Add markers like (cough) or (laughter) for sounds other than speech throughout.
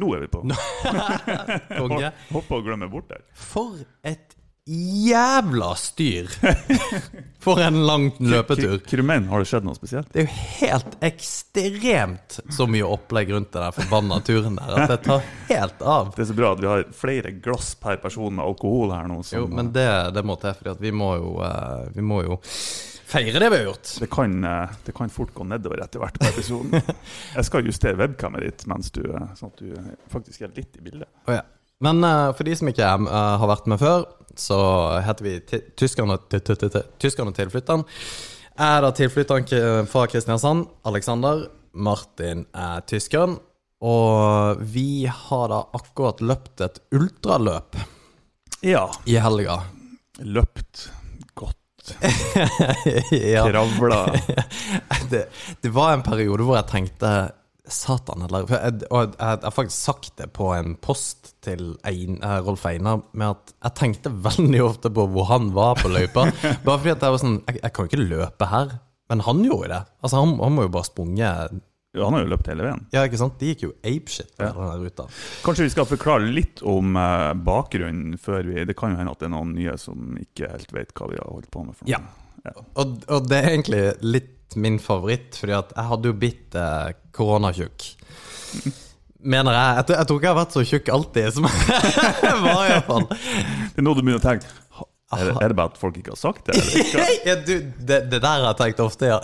Nå er vi på. (laughs) Konge. Hoppa og glemme bort der. For et jævla styr! (laughs) For en lang løpetur. Krimen, har det skjedd noe spesielt? Det er jo helt ekstremt så mye opplegg rundt den forbanna turen der at det tar helt av. Det er så bra at vi har flere glass per person med alkohol her nå. Som, Jo, men det, det må til, fordi vi må jo eh, Vi må jo feire det vi har gjort. det, kan, eh, det kan fort gå nedover etter hvert på episoden. (laughs) Jeg skal justere webcamet ditt, mens du, eh, sånn at du eh, faktisk er litt i bildet. Oh, ja. Men uh, for de som ikke uh, har vært med før, så heter vi Tyskerne, tyskerne tilflytteren. Jeg er da tilflytteren fra Kristiansand. Alexander. Martin er tyskeren. Og vi har da akkurat løpt et ultraløp Ja. i helga. Løpt godt. (laughs) ja. Kravla. (laughs) det, det var en periode hvor jeg tenkte Satan, eller for jeg, Og jeg, jeg har faktisk sagt det på en post til Ein, eh, Rolf Einar, med at jeg tenkte veldig ofte på hvor han var på løypa. (laughs) Bare fordi at jeg var sånn Jeg, jeg kan jo ikke løpe her. Men han gjorde det. Altså, han, han må jo bare sprunge Ja, han har jo løpt hele veien. Ja, ikke sant? De gikk jo apeshit på Ja. ruta. Kanskje vi skal forklare litt om eh, bakgrunnen før vi Det kan jo hende at det er noen nye som ikke helt vet hva vi har holdt på med. For noe. Ja. Og, og det er egentlig litt min favoritt, fordi at jeg hadde jo blitt eh, koronatjukk. Mener jeg. Jeg, jeg tror ikke jeg har vært så tjukk alltid som (laughs) jeg var, iallfall. Det er noe du begynner å tenke Er det, er det bare at folk ikke har sagt det? Eller? (laughs) ja, du, det, det der har jeg tenkt ofte, ja.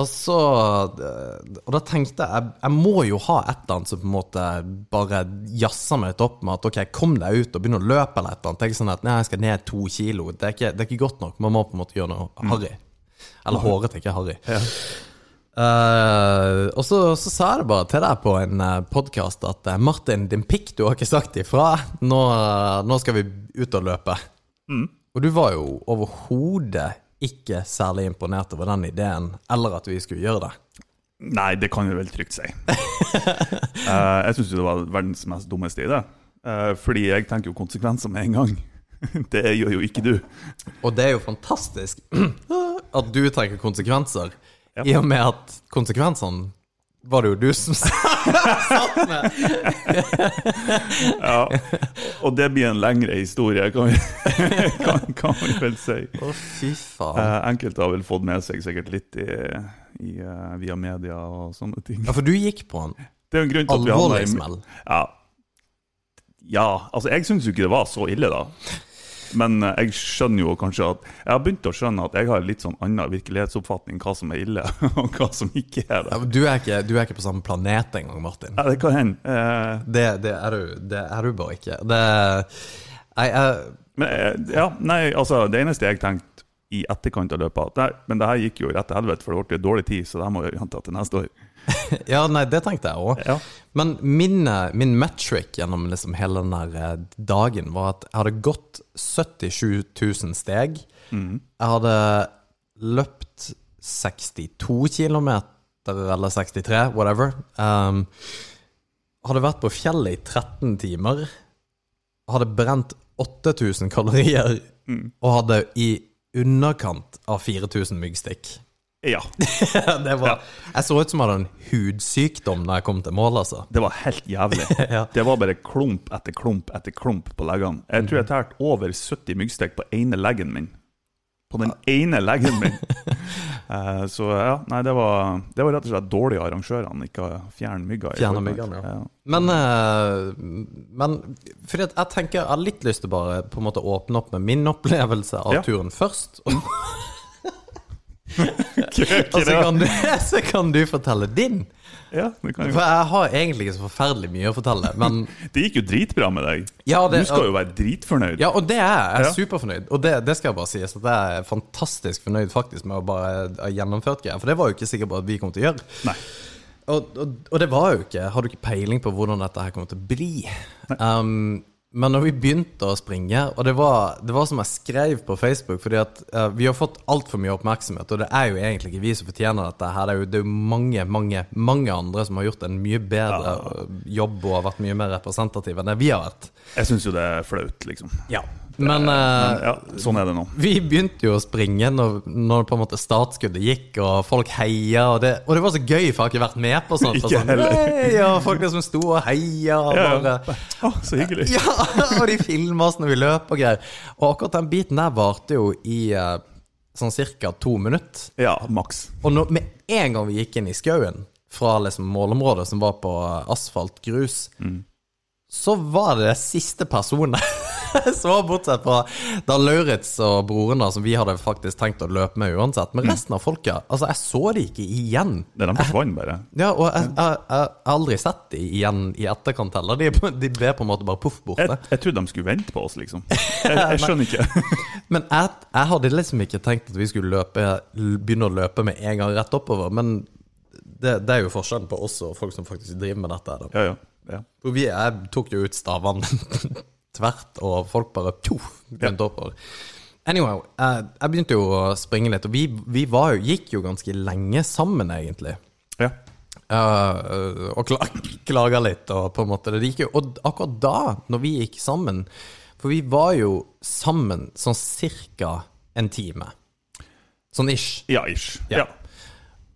Og så Og da tenkte jeg jeg må jo ha et eller annet som på en måte bare jazzer meg litt opp med at ok, kom deg ut og begynn å løpe eller et eller annet. Tenk sånn at nei, jeg skal ned to kilo. Det er, ikke, det er ikke godt nok. Man må på en måte gjøre noe harry. Eller hårete, ikke harry. Eh, og så, så sa jeg det bare til deg på en uh, podkast at eh, Martin, din pikk, du har ikke sagt ifra. Nå, eh, nå skal vi ut og løpe. Og du var jo overhodet ikke særlig imponert over den ideen, eller at vi skulle gjøre det. Nei, det kan vi vel trygt si. uh, (laughs) jeg syns det var verdens mest dummeste idé. Uh, fordi jeg tenker jo konsekvenser med en gang. (laughs) det gjør jo ikke du. Og det er jo fantastisk (clears throat) at du tenker konsekvenser, Ja. i og med at konsekvensene var det jo du som satt med. Ja. Og det blir en lengre historie, kan vi, (laughs) kan, kan vi vel si. Å, fy faen. Eh, enkelte har vel fått med seg sikkert litt i, i, eh, via media og sånne ting. Ja, for du gikk på en Det er en grunn til at vi alvorlig smell. Ja. ja, altså jeg syns jo ikke det var så ille, da. Men eh, jeg skjønner jo kanskje at Jeg har begynt å skjønne at jeg har litt sånn annen virkelighetsoppfatning hva som er ille, (laughs) og hva som ikke er Ja, det. men du, er ikke, du er ikke på samme planet engang, Martin. Ja, det kan hende. Eh, Det, det, er du, det er du bare ikke. Det jeg, jeg, men eh, ja, nei, altså det eneste jeg tenkte i etterkant av løpet nei, Men det her gikk jo rett til helvete, for det ble dårlig tid, så det her må jeg vente til neste år. (laughs) Ja, nei, det tenkte jeg òg. Ja. Men min, eh, min metric gjennom liksom hele den der eh, dagen var at jeg hadde gått 77 000 steg. Jeg hadde løpt 62 km, eller 63, whatever. Um, hadde vært på fjellet i 13 timer. Hadde brent 8000 kalorier. Og hadde i underkant av 4000 myggstikk. ja. (laughs) det var, jeg så ut som jeg hadde en hudsykdom da jeg kom til mål, altså. Det var helt jævlig. (laughs) Ja. Det var bare klump etter klump etter klump på leggene. Jeg tror jeg tærte over 70 myggstikk på ene leggen min. På den ene leggen min! uh, (laughs) så ja, nei, det var, det var rett og slett dårlige arrangørene, ikke å fjerne mygga. Fjerne myggene, ja. Men, uh, men fordi jeg tenker jeg har litt lyst til bare på en måte åpne opp med min opplevelse av Ja. turen først. (laughs) Og, så, kan du, (laughs) så kan du fortelle din. Ja, det, kan For jeg har egentlig ikke så forferdelig mye å fortelle. Men (laughs) det gikk jo dritbra med deg. ja, det, Du skal jo være dritfornøyd. Ja, og det er jeg. Jeg er superfornøyd. Og det, det skal jeg bare sies, at jeg er fantastisk fornøyd faktisk med å bare ha gjennomført greier. For det var jo ikke sikkert på at vi kom til å gjøre. Nei. Og, og, og det var jo ikke Har du ikke peiling på hvordan dette her kommer til å bli? Um, men når vi begynte å springe, og det var, det var som jeg skrev på Facebook Fordi at uh, vi har fått altfor mye oppmerksomhet, og det er jo egentlig ikke vi som fortjener dette. her Det er jo, det er mange, mange mange andre som har gjort en mye bedre ja. jobb og har vært mye mer representative enn det vi har vært. Jeg syns jo det er flaut, liksom. Ja. Men, uh, Men ja, sånn er det nå. vi begynte jo å springe når, når på en måte startskuddet gikk, og folk heia, og det, og det var så gøy, for jeg har ikke vært med på sånt. (laughs) Ikke sånn, hey, og folk liksom sto og heia, og Ja, bare ja. Å, så hyggelig. (laughs) Ja, og de filma oss når vi løp og greier. Og akkurat den biten der varte jo i eh, sånn cirka to minutter. Ja, maks. Og når, med en gang vi gikk inn i skauen, fra liksom målområdet som var på asfalt, grus, så var det siste personen (laughs) var bortsett fra da Lauritz og broren da, som vi hadde faktisk tenkt å løpe med uansett. Men resten av folka, altså jeg så de ikke igjen. Det de forsvant bare. Ja, og jeg, har aldri sett de igjen i etterkant heller. De, de ble på en måte bare poff borte. Jeg, jeg trodde de skulle vente på oss, liksom. Jeg, jeg (laughs) skjønner ikke. (laughs) Men jeg, jeg hadde liksom ikke tenkt at vi skulle løpe, begynne å løpe med en gang rett oppover. Men det, det er jo forskjellen på oss og folk som faktisk driver med dette. Ja, ja. ja. For vi, jeg tok jo ut stavene tvert, og folk bare tjoff, begynte oppover. Anyway, jeg, jeg begynte jo å springe litt, og vi, vi var jo, gikk jo ganske lenge sammen, egentlig. ja. Uh, og kla (laughs) klaga litt, og på en måte det gikk jo Og akkurat da, når vi gikk sammen For vi var jo sammen sånn cirka en time. Sånn ish. Ja, ish. Ja. Ja.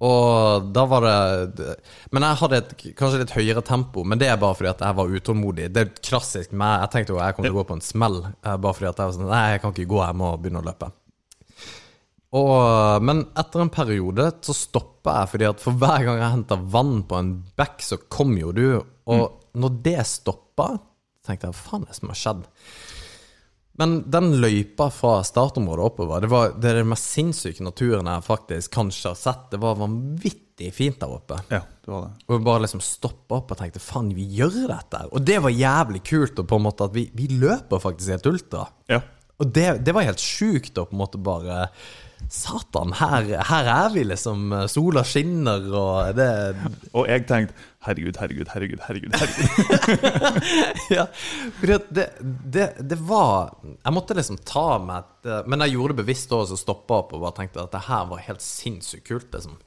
Og da var det Men jeg hadde et kanskje litt høyere tempo, men det er bare fordi at jeg var utålmodig. Det er klassisk meg. Jeg tenkte jo jeg kom til å gå på en smell, eh, bare fordi at jeg var sånn Nei, jeg kan ikke gå, jeg må begynne å løpe. Og, men etter en periode så stoppa jeg, fordi at for hver gang jeg henta vann på en bekk, så kom jo du. Og når det stoppa, tenkte jeg faen det som har skjedd? Men den løypa fra startområdet oppover, det, var, det er den mest sinnssyke naturen jeg faktisk kanskje har sett. Det var vanvittig fint der oppe. ja, det var det. Og vi bare liksom stoppa opp og tenkte faen, vi gjør dette. her. Og det var jævlig kult, og på en måte at vi, vi løper faktisk i et ultra. Ja. Og det, det var helt sjukt å på en måte bare Satan, her, her er vi, liksom. Sola skinner, og det Og jeg tenkte herregud, herregud, herregud, herregud. herregud. (laughs) ja, for det, det, det var Jeg måtte liksom ta meg et eh, Men jeg gjorde det bevisst også, så stoppa opp og bare tenkte at det her var helt sinnssykt kult, liksom.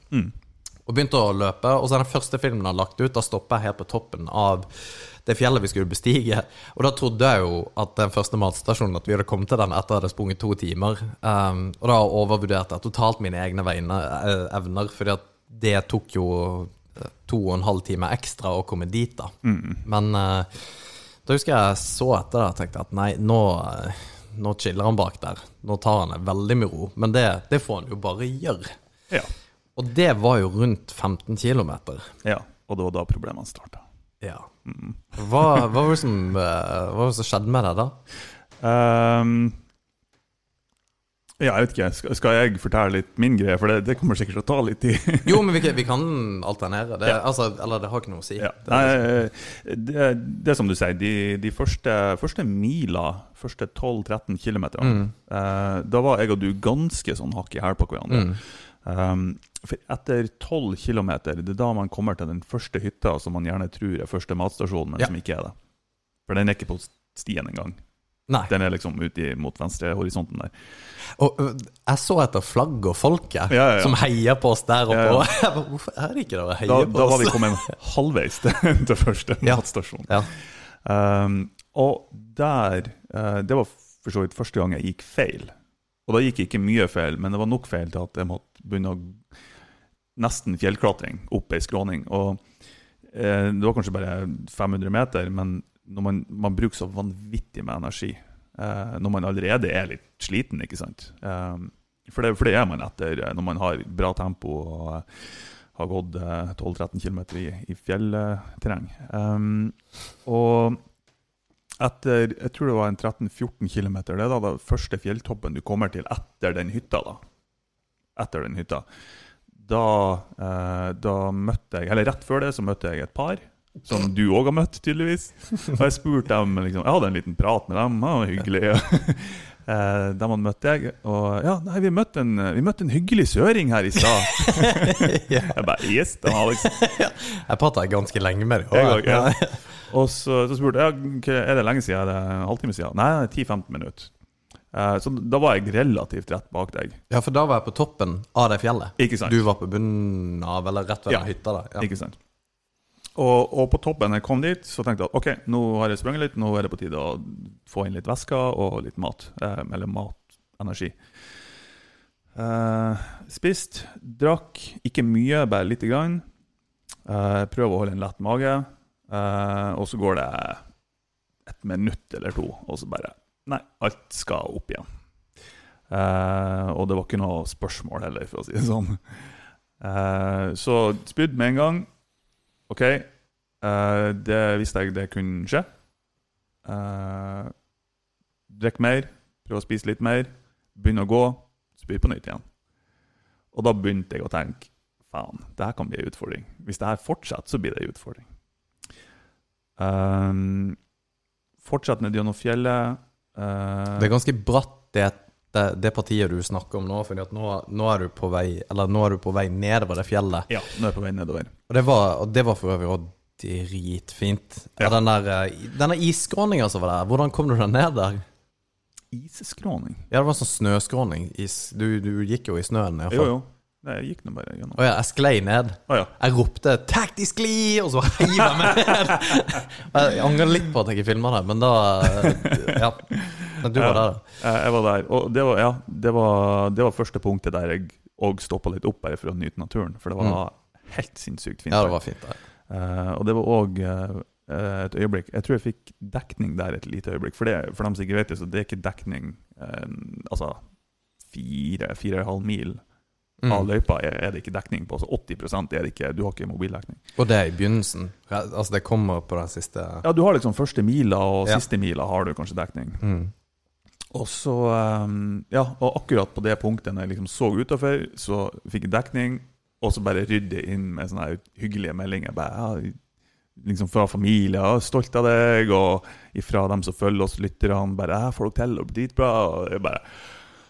Og begynte å løpe. Og så den første filmen jeg har lagt ut, da stoppa jeg helt på toppen av det fjellet vi skulle bestige. Og da trodde jeg jo at den første matstasjonen At vi hadde kommet til den etter at jeg hadde sprunget to timer. Um, og da overvurderte jeg totalt mine egne vegne, eh, evner, fordi at det tok jo to og en halv time ekstra å komme dit, da. Men uh, da husker jeg så etter det og tenkte at nei, nå, eh, nå chiller han bak der. Nå tar han det veldig med ro. Men det, det får han jo bare gjøre. Ja. Og det var jo rundt 15 km. ja. Og det var da problemene starta. Ja. Hva, hva, var det som, eh, hva var det som skjedde med deg da? Ehm, (laughs) ja, jeg vet ikke. Skal, skal jeg fortelle litt min greie? For det, det kommer sikkert til å ta litt tid. Jo, men vi, kan- vi kan alternere. Det, altså, eller det har ikke noe å si. Ja. Nei, det, det er som du sier, de, de første, første mila, første 12-13 km, eh, da var jeg og du ganske sånn hakk i hæl på hverandre. Um, for etter 12 km, det er da man kommer til den første hytta som man gjerne tror er første matstasjon, men Ja. som ikke er det. For den er ikke på stien engang. Nei. Den er liksom ute mot venstre horisonten der. Og jeg så etter flagg og folket Ja, ja, ja. som heier på oss der oppe. Ja, ja. Og (laughs) jeg bare, hvorfor er det ikke det å heier Da, på da oss? var vi kommet halvveis til, (laughs) til første matstasjon. Ja. Um, og der uh, Det var for så vidt første gang jeg gikk feil. Og da gikk jeg ikke mye feil, men det var nok feil til at jeg måtte begynne å nesten fjellklatring opp ei skråning. Og eh, det var kanskje bare 500 meter, men når man, man bruker så vanvittig med energi eh, når man allerede er litt sliten, ikke sant. Eh, for, det, for det er man etter eh, når man har bra tempo og uh, har gått uh, 12-13 km i, i fjellterreng. Um, og etter jeg tror det var en 13-14 km, det er da den første fjelltoppen du kommer til etter den hytta. da. Etter den hytta. Da, eh, da møtte jeg, eller rett før det så møtte jeg et par, som du òg har møtt, tydeligvis. Og jeg spurte dem, liksom, jeg hadde en liten prat med dem, det var hyggelig. (laughs) Eh, dem hadde møtt jeg, og ja, nei, vi møtte en, vi møtte en hyggelig søring her i stad. (laughs) Jeg bare Yes, den Alex. (laughs) Jeg prata ganske lenge med deg. Jeg ja. Og så, så spurte jeg er det lenge siden. Er det en halvtime siden. Nei, 10-15 minutter. Eh, så da var jeg relativt rett bak deg. Ja, for da var jeg på toppen av det fjellet. Ikke sant? Du var på bunnen av, eller rett ved Ja. hytta da Ja. Ikke sant? Og, og på toppen jeg kom dit, så tenkte jeg at ok, nå har jeg sprunget litt, nå er det på tide å få inn litt væsker og litt mat. Eh, eller mat, energi. Eh, spist, drakk, ikke mye, bare lite grann. Eh, prøv å holde en lett mage. Eh, og så går det et minutt eller to, og så bare Nei, alt skal opp igjen. Eh, og det var ikke noe spørsmål heller, for å si det sånn. Eh, så spydd med en gang. OK, uh, det visste jeg det kunne skje. Uh, drikk mer, prøv å spise litt mer, begynne å gå, spy på nytt igjen. Og da begynte jeg å tenke faen, det her kan bli en utfordring. Hvis det her fortsetter, så blir det en utfordring. Um, fortsett ned gjennom fjellet. Uh, Det er ganske bratt, det, det, det partiet du snakker om nå. For nå, nå, er du på vei Eller nå er du på vei nedover det fjellet. ja, nå er jeg på vei nedover. Og det var, og det var for øvrig òg dritfint. Ja. Ja. Den der, eh, denne isskråninga som var der, hvordan kom du deg ned der? Isskråning? Ja, det var sånn snøskråning. Is, du, du gikk jo i snøen. i hvert Jo, fall. jo. jeg gikk nå bare gjennom. Å ja, jeg sklei ned. Å ja. Jeg ropte 'taktisk gli', og så heiv jeg meg ned. (laughs) Jeg angrer litt på at jeg ikke filma det, men da Ja. Men du var der, da. Eh, Jeg var der. Og det var, ja, det var, det var første punktet der jeg òg stoppa litt opp bare for å nyte naturen. For det var helt sinnssykt fint. Ja, det var fint. der. Uh, og det var òg et øyeblikk Jeg tror jeg fikk dekning der et lite øyeblikk. For, det, for dem som ikke vet det, så det er ikke dekning uh, Altså fire, fire og en halv mil av Mm. løypa er, er det ikke dekning på. Altså 80 er det ikke Du har ikke mobildekning. Og det er i begynnelsen. Altså, det kommer på den siste Ja, du har liksom første mila og Ja. siste mila har du kanskje dekning. mm. Og så um, Ja, og akkurat på det punktet når jeg liksom så utafor, så fikk jeg dekning, og så bare rydde inn med sånne hyggelige meldinger. Bare, ja, liksom Fra familie, ja, 'stolt av deg', og ifra dem som følger oss lytterne, bare ja, 'får dere til', og blir dritbra. Og jeg bare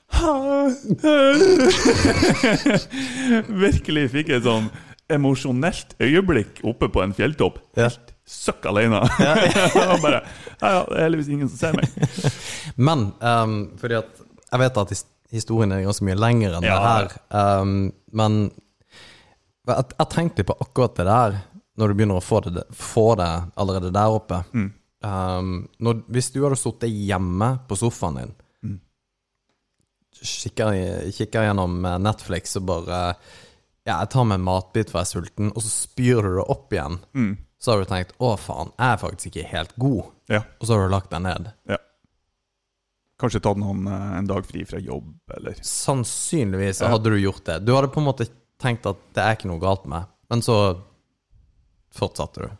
(laughs) Virkelig fikk jeg et sånn emosjonelt øyeblikk oppe på en fjelltopp. Helt søkk alene. (laughs) Bare, ja, ja, det er heldigvis ingen som ser meg. (laughs) Men um, fordi at jeg vet at historien er ganske mye lengre enn Ja. det her. um, men jeg, jeg tenkte på akkurat det der, når du begynner å få det, få det allerede der oppe. Mm. Um, når, hvis du hadde sittet hjemme på sofaen din, Mm. kikker, gjennom eh, Netflix og bare Ja, jeg tar meg en matbit for jeg er sulten, og så spyr du det opp igjen. Mm. Så har du tenkt 'Å, faen, jeg er faktisk ikke helt god', Ja. og så har du lagt deg ned. Kanskje tatt noen eh, en dag fri fra jobb, eller Sannsynligvis Ja. hadde du gjort det. Du hadde på en måte tenkt at det er ikke noe galt med, men så fortsatte du.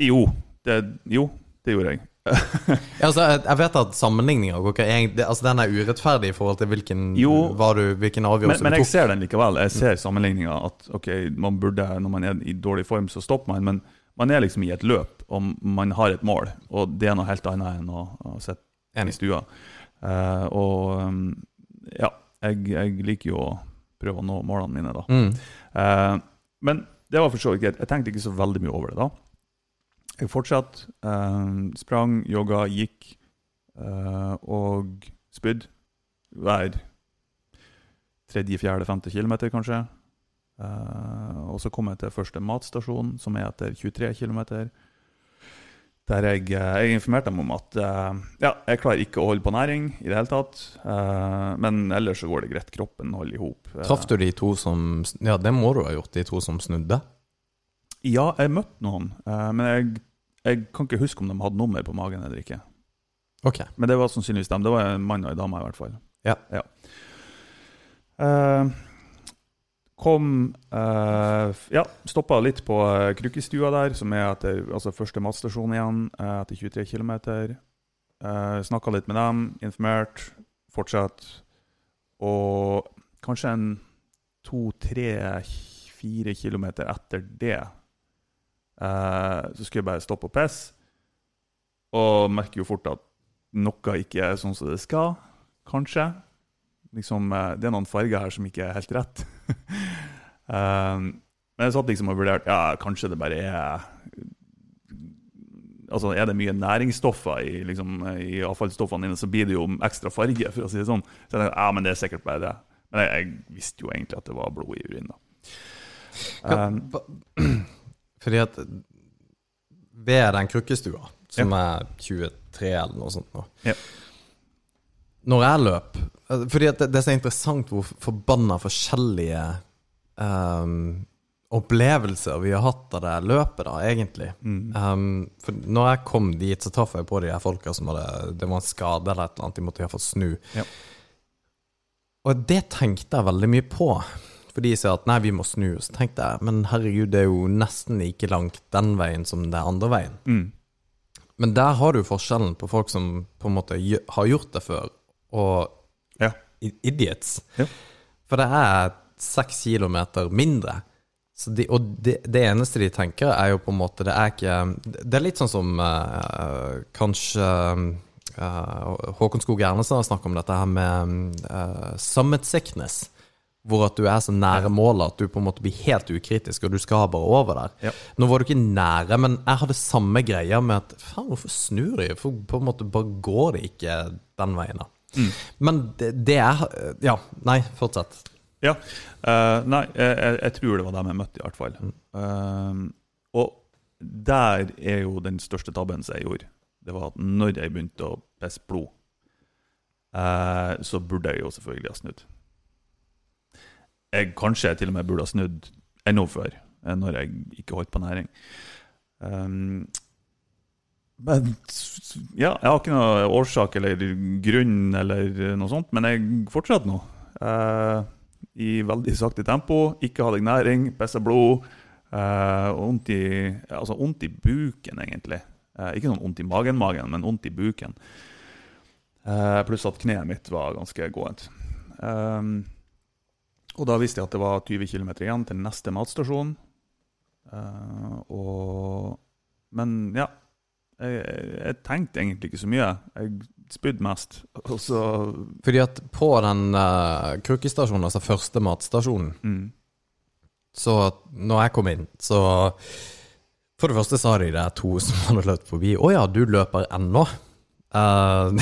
Jo, det, jo, det gjorde jeg. (laughs) Ja, altså, jeg, vet at sammenligninga Altså, den er urettferdig i forhold til hvilken, Jo. du, hvilken avgjørelse men du jeg ser den likevel. Jeg ser sammenligninga. At ok, man burde, når man er i dårlig form, så stopper man. Men man er liksom i et løp, og man har et mål. Og det er noe helt annet enn å, å sitte i stua. Uh, og um, ja, jeg, jeg liker jo å prøve å nå målene mine, da. Mm. Eh, men det var for så vidt greit. Jeg tenkte ikke så veldig mye over det da. Jeg fortsatte. eh, sprang, jogga, gikk eh, og spydde hver tredje, fjerde, femte kilometer, kanskje. Eh, og så kom jeg til første matstasjon, som er etter 23 km. Der jeg, eh, jeg informerte dem om at eh, ja, jeg klarer ikke å holde på næring i det hele tatt. eh, men ellers så går det greit. Kroppen holder i hop. Traff du de to som Ja, det må du ha gjort, de to som snudde? Ja, jeg møtte noen, men jeg, jeg kan ikke huske om de hadde nummer på magen eller ikke. Ok. Men det var sannsynligvis dem. Det var en mann og en dame, i hvert fall. Ja. Eh, kom eh, Ja, stoppa litt på uh, Krukkestua der, som er etter altså første matstasjon igjen, eh, etter 23 km. Uh, Snakka litt med dem, informert, fortsatt. Og kanskje en to, tre, fire kilometer etter det eh, så skulle jeg bare stoppe og pisse. Og merker jo fort at noe ikke er sånn som det skal, kanskje. Liksom, eh, det er noen farger her som ikke er helt rett. (laughs) um, men jeg satt liksom og vurderte ja, kanskje det bare er Altså, Er det mye næringsstoffer i, liksom, i avfallsstoffene dine, så blir det jo ekstra farge. for å si det sånn. Så jeg tenkte, ja, men det er sikkert bare det. Men jeg, jeg visste jo egentlig at det var blod i urinen. da. Um, (clears throat) Fordi at ved den krukkestua, som er 23 eller noe sånt nå. Ja. Når jeg løp eh, Fordi at det, det er så interessant hvor forbanna forskjellige um, opplevelser vi har hatt av det løpet, da, egentlig. Ehm, for når jeg kom dit, så traff jeg på de her folka som hadde Det var en skade eller et eller annet, de måtte iallfall snu. Ja. Og det tenkte jeg veldig mye på. For de sier at nei, vi må snu. Så tenkte jeg men herregud, det er jo nesten like langt den veien som det er andre veien. Mm. Men der har du forskjellen på folk som på en måte har gjort det før, og Ja. idiots. Ja. For det er seks kilometer mindre. Så de, og det, det eneste de tenker, er jo på en måte Det er ikke Det er litt sånn som uh, kanskje uh, Håkon Skog Ernestad har snakket om dette her med uh, summit sickness. Hvor at du er så nære målet at du på en måte blir helt ukritisk, og du skal bare over der. Ja. Nå var du ikke nære, men jeg hadde samme greia med at faen, hvorfor snur de? For på en måte bare går det ikke den veien, da. Men det, det er Ja, nei, fortsett. Ja. Uh, nei, jeg, jeg, jeg tror det var dem jeg møtte, i hvert fall. Eh, og der er jo den største tabben som jeg gjorde. Det var at når jeg begynte å pisse blod, uh, så burde jeg jo selvfølgelig ha snudd. Jeg kanskje til og med burde ha snudd enda før, eh, når jeg ikke holdt på næring. Um, men ja, jeg har ikke noe årsak eller grunn eller noe sånt, men jeg fortsetter nå. Eh, I veldig sakte tempo. Ikke hadde jeg næring, pissa blod. eh, i, altså i buken, egentlig. Eh, ikke sånn vondt i magen-magen, men vondt i buken. Eh, pluss at kneet mitt var ganske gåent. Um, og da visste jeg at det var 20 km igjen til neste matstasjon. Eh, og Men ja. Jeg, jeg, tenkte egentlig ikke så mye. Jeg spydde mest. Og så Fordi at på den uh, krukkestasjonen, altså første matstasjonen, mm, så når jeg kom inn, så For det første sa de det to (laughs) som hadde løpt forbi. 'Å ja, du løper ennå?' Uh, (laughs)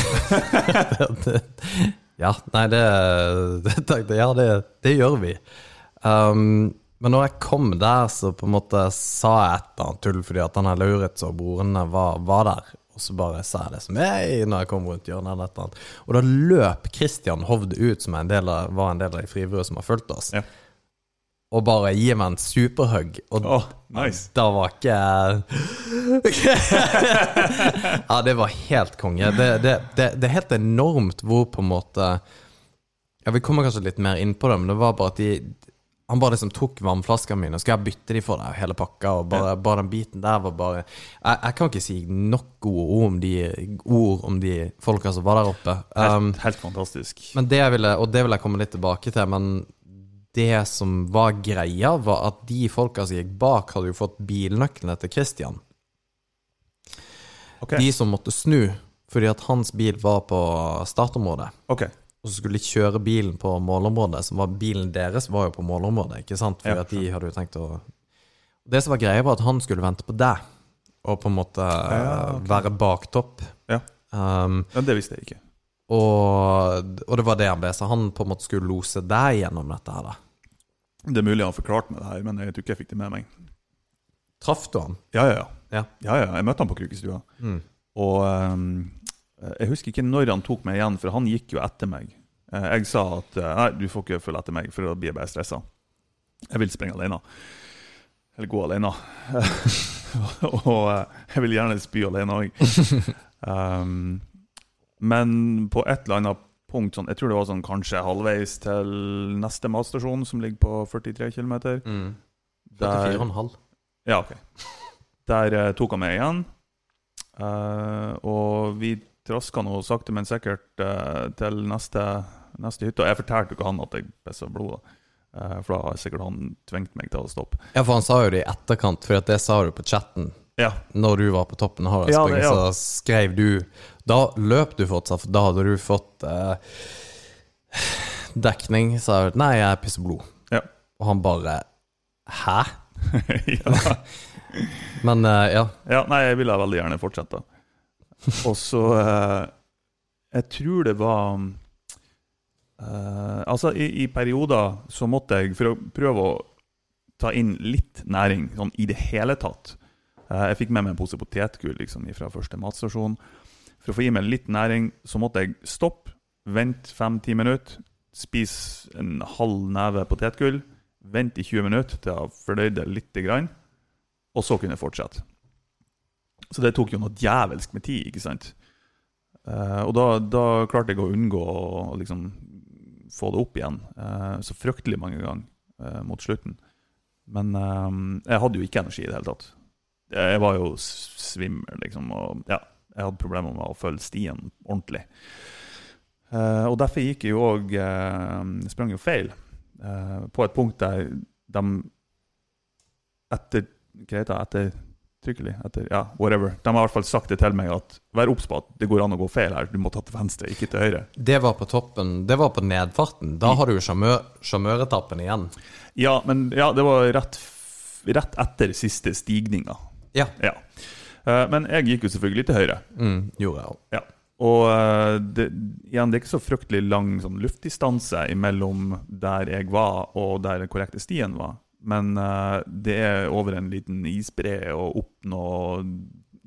ja, nei, det, (laughs) det Ja, det, det gjør vi. Um, men når jeg kom der, så på en måte sa jeg et eller annet tull fordi at han her Lauritz og brorene var, var der. Og så bare sa jeg det som hei når jeg kom rundt hjørnet. eller et eller annet. Og da løp Christian Hovd ut, som en del av, var en del av de frivillige som har fulgt oss, Ja. og bare gi meg en superhug. Og Åh, nice. da var ikke (laughs) Ja, det var helt konge. Det, det, det, det er helt enormt hvor på en måte Ja, Vi kommer kanskje litt mer inn på det, men det var bare at de han bare liksom tok vannflaskene mine og skal jeg bytte de for deg, hele pakka. Og bare, bare den biten der var bare jeg, jeg kan ikke si nok gode ord om de, ord om de folka som var der oppe. Um, Helt, helt fantastisk. men det ville, og det vil jeg komme litt tilbake til, men det som var greia, var at de folka som gikk bak, hadde jo fått bilnøklene til Christian. Okay. De som måtte snu, fordi at hans bil var på startområdet. ok. Og så skulle de kjøre bilen på målområdet, som var bilen deres var jo på målområdet, ikke sant? Fordi Ja, at de hadde jo tenkt å Det som var greia, var at han skulle vente på deg, og på en måte Ja, okay. være baktopp. Ja. Um, ja, det visste jeg ikke. og, og det var det han ble, så han på en måte skulle lose deg gjennom dette her, da. Det er mulig han har forklart meg det her, men jeg tror ikke jeg fikk det med meg. Traff du han? Ja, ja, ja. Ja. ja, ja. Jeg møtte han på Krukestua. Mm. Og ehm, jeg husker ikke når han tok meg igjen, for han gikk jo etter meg. Eh, Jeg sa at eh, nei, du får ikke følge etter meg, for da blir jeg bare stressa. Jeg vil springe alene. Eller gå alene. (laughs) og eh, jeg vil gjerne spy alene òg. (laughs) Um, men på et eller annet punkt, sånn, jeg tror det var sånn kanskje halvveis til neste matstasjon, som ligger på 43 km. Mm. Der- 44,5. Ja, ok. Der uh, tok han meg igjen. Uh, og vi traska nå sakte, men sikkert eh, til neste, neste hytte. Og jeg fortalte jo ikke han at jeg pissa blod. Eh, for da har sikkert han tvingt meg til å stoppe. Ja, for han sa jo det i etterkant, for det sa du på chatten. Ja, Når du var på toppen av Ja, ja. så skrev du Da løp du fortsatt, for da hadde du fått eh, dekning. Sa du nei, jeg pisser blod. Ja. Og han bare Hæ? (laughs) ja. (laughs) Men eh, ja. ja. Nei, jeg ville veldig gjerne fortsette. Og så eh, Jeg tror det var eh, Altså, i, i perioder så måtte jeg, for å prøve å ta inn litt næring sånn i det hele tatt, Eh, jeg fikk med meg en pose potetgull liksom, fra første matstasjon. For å få i meg litt næring så måtte jeg stoppe, vente fem-ti minutter, spise en halv neve potetgull, vente i 20 minutter til jeg fordøyde litt, grann, og så kunne jeg fortsette. Så det tok jo noe djevelsk med tid, ikke sant? Uh, og da, da, klarte jeg å unngå å liksom, få det opp igjen uh, så fryktelig mange ganger uh, mot slutten. Men jeg hadde jo ikke energi i det hele tatt. Jeg var jo svimmel, liksom. Og ja, jeg hadde problemer med å følge stien ordentlig. og derfor gikk jeg jo òg Sprang jo feil. på et punkt der de etter, hva etter trykkelig etter Ja, whatever. De har i hvert fall sagt det til meg at vær obs på at det går an å gå feil her. Du må ta til venstre, ikke til høyre. Det var på toppen, det var på nedfarten. Da har du jo sjarmøretappen igjen. Ja, men ja, det var rett, rett etter siste stigninga. Ja. ja. Uh, men jeg gikk jo selvfølgelig til høyre. Mm, gjorde jeg. Ja. Og uh, det, igjen, det er ikke så fryktelig lang sånn, luftdistanse mellom der jeg var, og der den korrekte stien var. Men uh, det er over en liten isbre og opp noe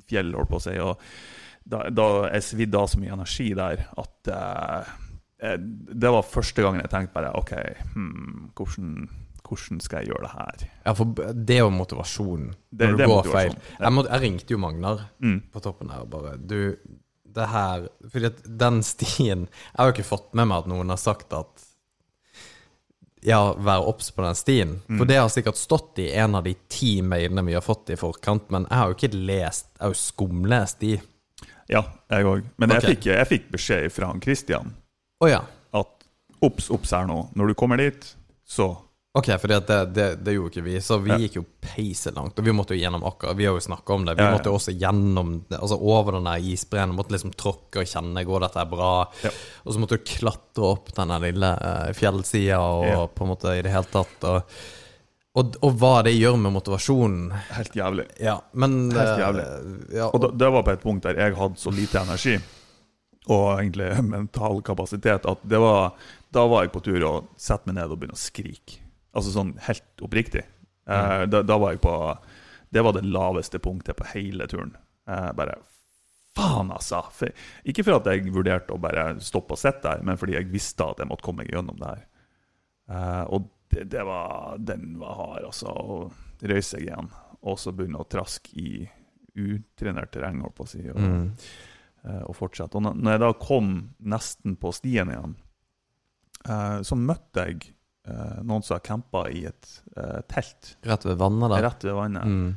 fjell, holdt på å si. Og da, da jeg svidd av så mye energi der at uh, det var første gangen jeg tenkte bare OK, hmm, hvordan, hvordan, skal jeg gjøre det her? Ja, for det er jo motivasjonen når det, du går feil. Ja. Jeg, må, jeg, ringte jo Magnar mm. på toppen her og bare Du, det her Fordi at den stien Jeg har jo ikke fått med meg at noen har sagt at ja, være obs på den stien. Mm. For det har sikkert stått i en av de ti mailene vi har fått i forkant, men jeg har jo ikke lest Jeg har jo skumlest de. Ja, jeg òg. Men okay. jeg, fikk, jeg, fikk, beskjed fra han Christian oh, ja. at obs, obs her nå. Når du kommer dit, så Ok, for det, det, det, gjorde ikke vi, så vi ja. gikk jo peiselangt. Og vi måtte jo gjennom akkurat Vi har jo snakka om det. Vi ja, ja. måtte jo også gjennom Altså over den der isbreen. Måtte liksom tråkke og kjenne Går dette er bra? Og så måtte du klatre opp den lille uh, fjellsida og på en måte i det hele tatt og, og, og, hva det gjør med motivasjonen. Helt jævlig. Ja, men Helt eh, jævlig. Og det, det var på et punkt der jeg hadde så lite energi og egentlig mental kapasitet at det var da var jeg på tur å sette meg ned og begynne å skrike. Altså sånn helt oppriktig. Eh, mm. da, da, var jeg på Det var det laveste punktet på hele turen. Eh, bare faen, altså! For, ikke for at jeg vurderte å bare stoppe og sitte der, men fordi jeg visste at jeg måtte komme meg gjennom det her. Eh, og det, det, var, den var hard, altså. Å røyse seg igjen, og så begynne å traske i utrenert terreng, holdt på å si, og, mm. Eh, og fortsette. Og når jeg da kom nesten på stien igjen, eh, så møtte jeg uh, noen som har campa i et uh, telt. Rett ved vannet, da? Rett ved vannet. Mm.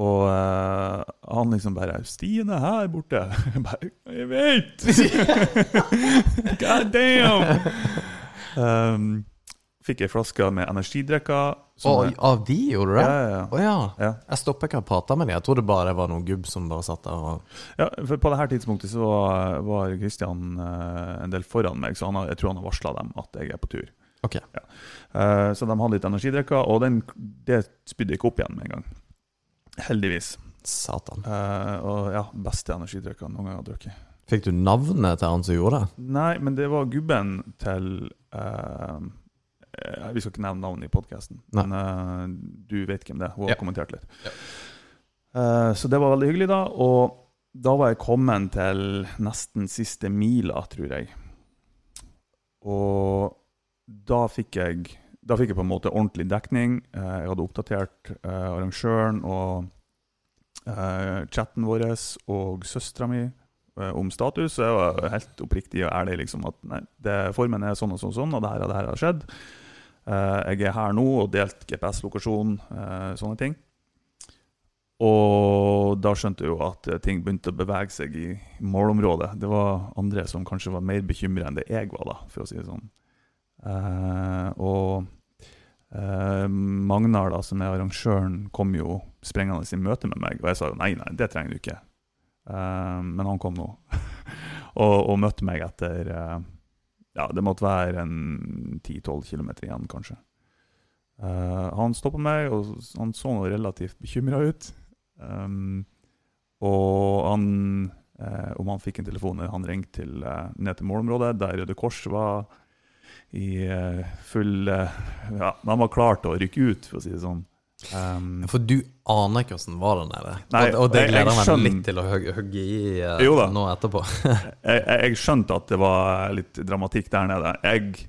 Og uh, han liksom bare 'Stien er her borte.' (laughs) Jeg bare 'Jeg vet!' (laughs) God damn! Um, fikk ei flaske med energidrikker. Og av de gjorde du det? Ja, ja. Oh, ja. ja. Jeg stopper ikke å prate med dem. Jeg trodde bare det var noen gubb som bare satt der og Ja, for på det her tidspunktet så var Kristian en del foran meg, så han, jeg tror han har varsla dem at jeg er på tur. Okay. Ja. Uh, så de hadde litt energidrikker, og den, det spydde ikke opp igjen med en gang. Heldigvis. Satan. Uh, og ja, beste energidrikker noen gang har drukket. Fikk du navnet til han som gjorde det? Nei, men det var gubben til uh, Vi skal ikke nevne navnet i podkasten, men du vet hvem det er. Hun har ja. kommentert litt. Ja. så det var veldig hyggelig, da. Og da var jeg kommet til nesten siste mila, tror jeg. Og da fikk jeg da fikk jeg på en måte ordentlig dekning. Eh, jeg hadde oppdatert eh, arrangøren og eh, chatten vår og søstera mi om status. Så jeg var helt oppriktig og ærlig liksom, at nei, det, formen er sånn og sånn, sånn og det her og det her har skjedd. Jeg er her nå og delt GPS-lokasjon, sånne ting. Og da skjønte jeg jo at ting begynte å bevege seg i målområdet. Det var andre som kanskje var mer bekymra enn det jeg var, da, for å si det sånn. Uh, og uh, Magnar, da, som er arrangøren, kom jo sprengende i møte med meg, og jeg sa jo nei, nei, det trenger du ikke. Uh, men han kom nå, (laughs) og, og, møtte meg etter Ja, det måtte være en 10-12 km igjen, kanskje. han stoppa meg, og han så noe relativt bekymra ut. Um, og han om han fikk en telefon han ringte til, ned til målområdet, der Røde Kors var i eh, full eh, Ja, de var klare til å rykke ut, for å si det sånn. Um, For du aner ikke åssen var der nede. Nei, og, og det jeg- jeg gleder meg litt til å hugge i uh, nå etterpå. (laughs) jeg, jeg, skjønte at det var litt dramatikk der nede. Jeg,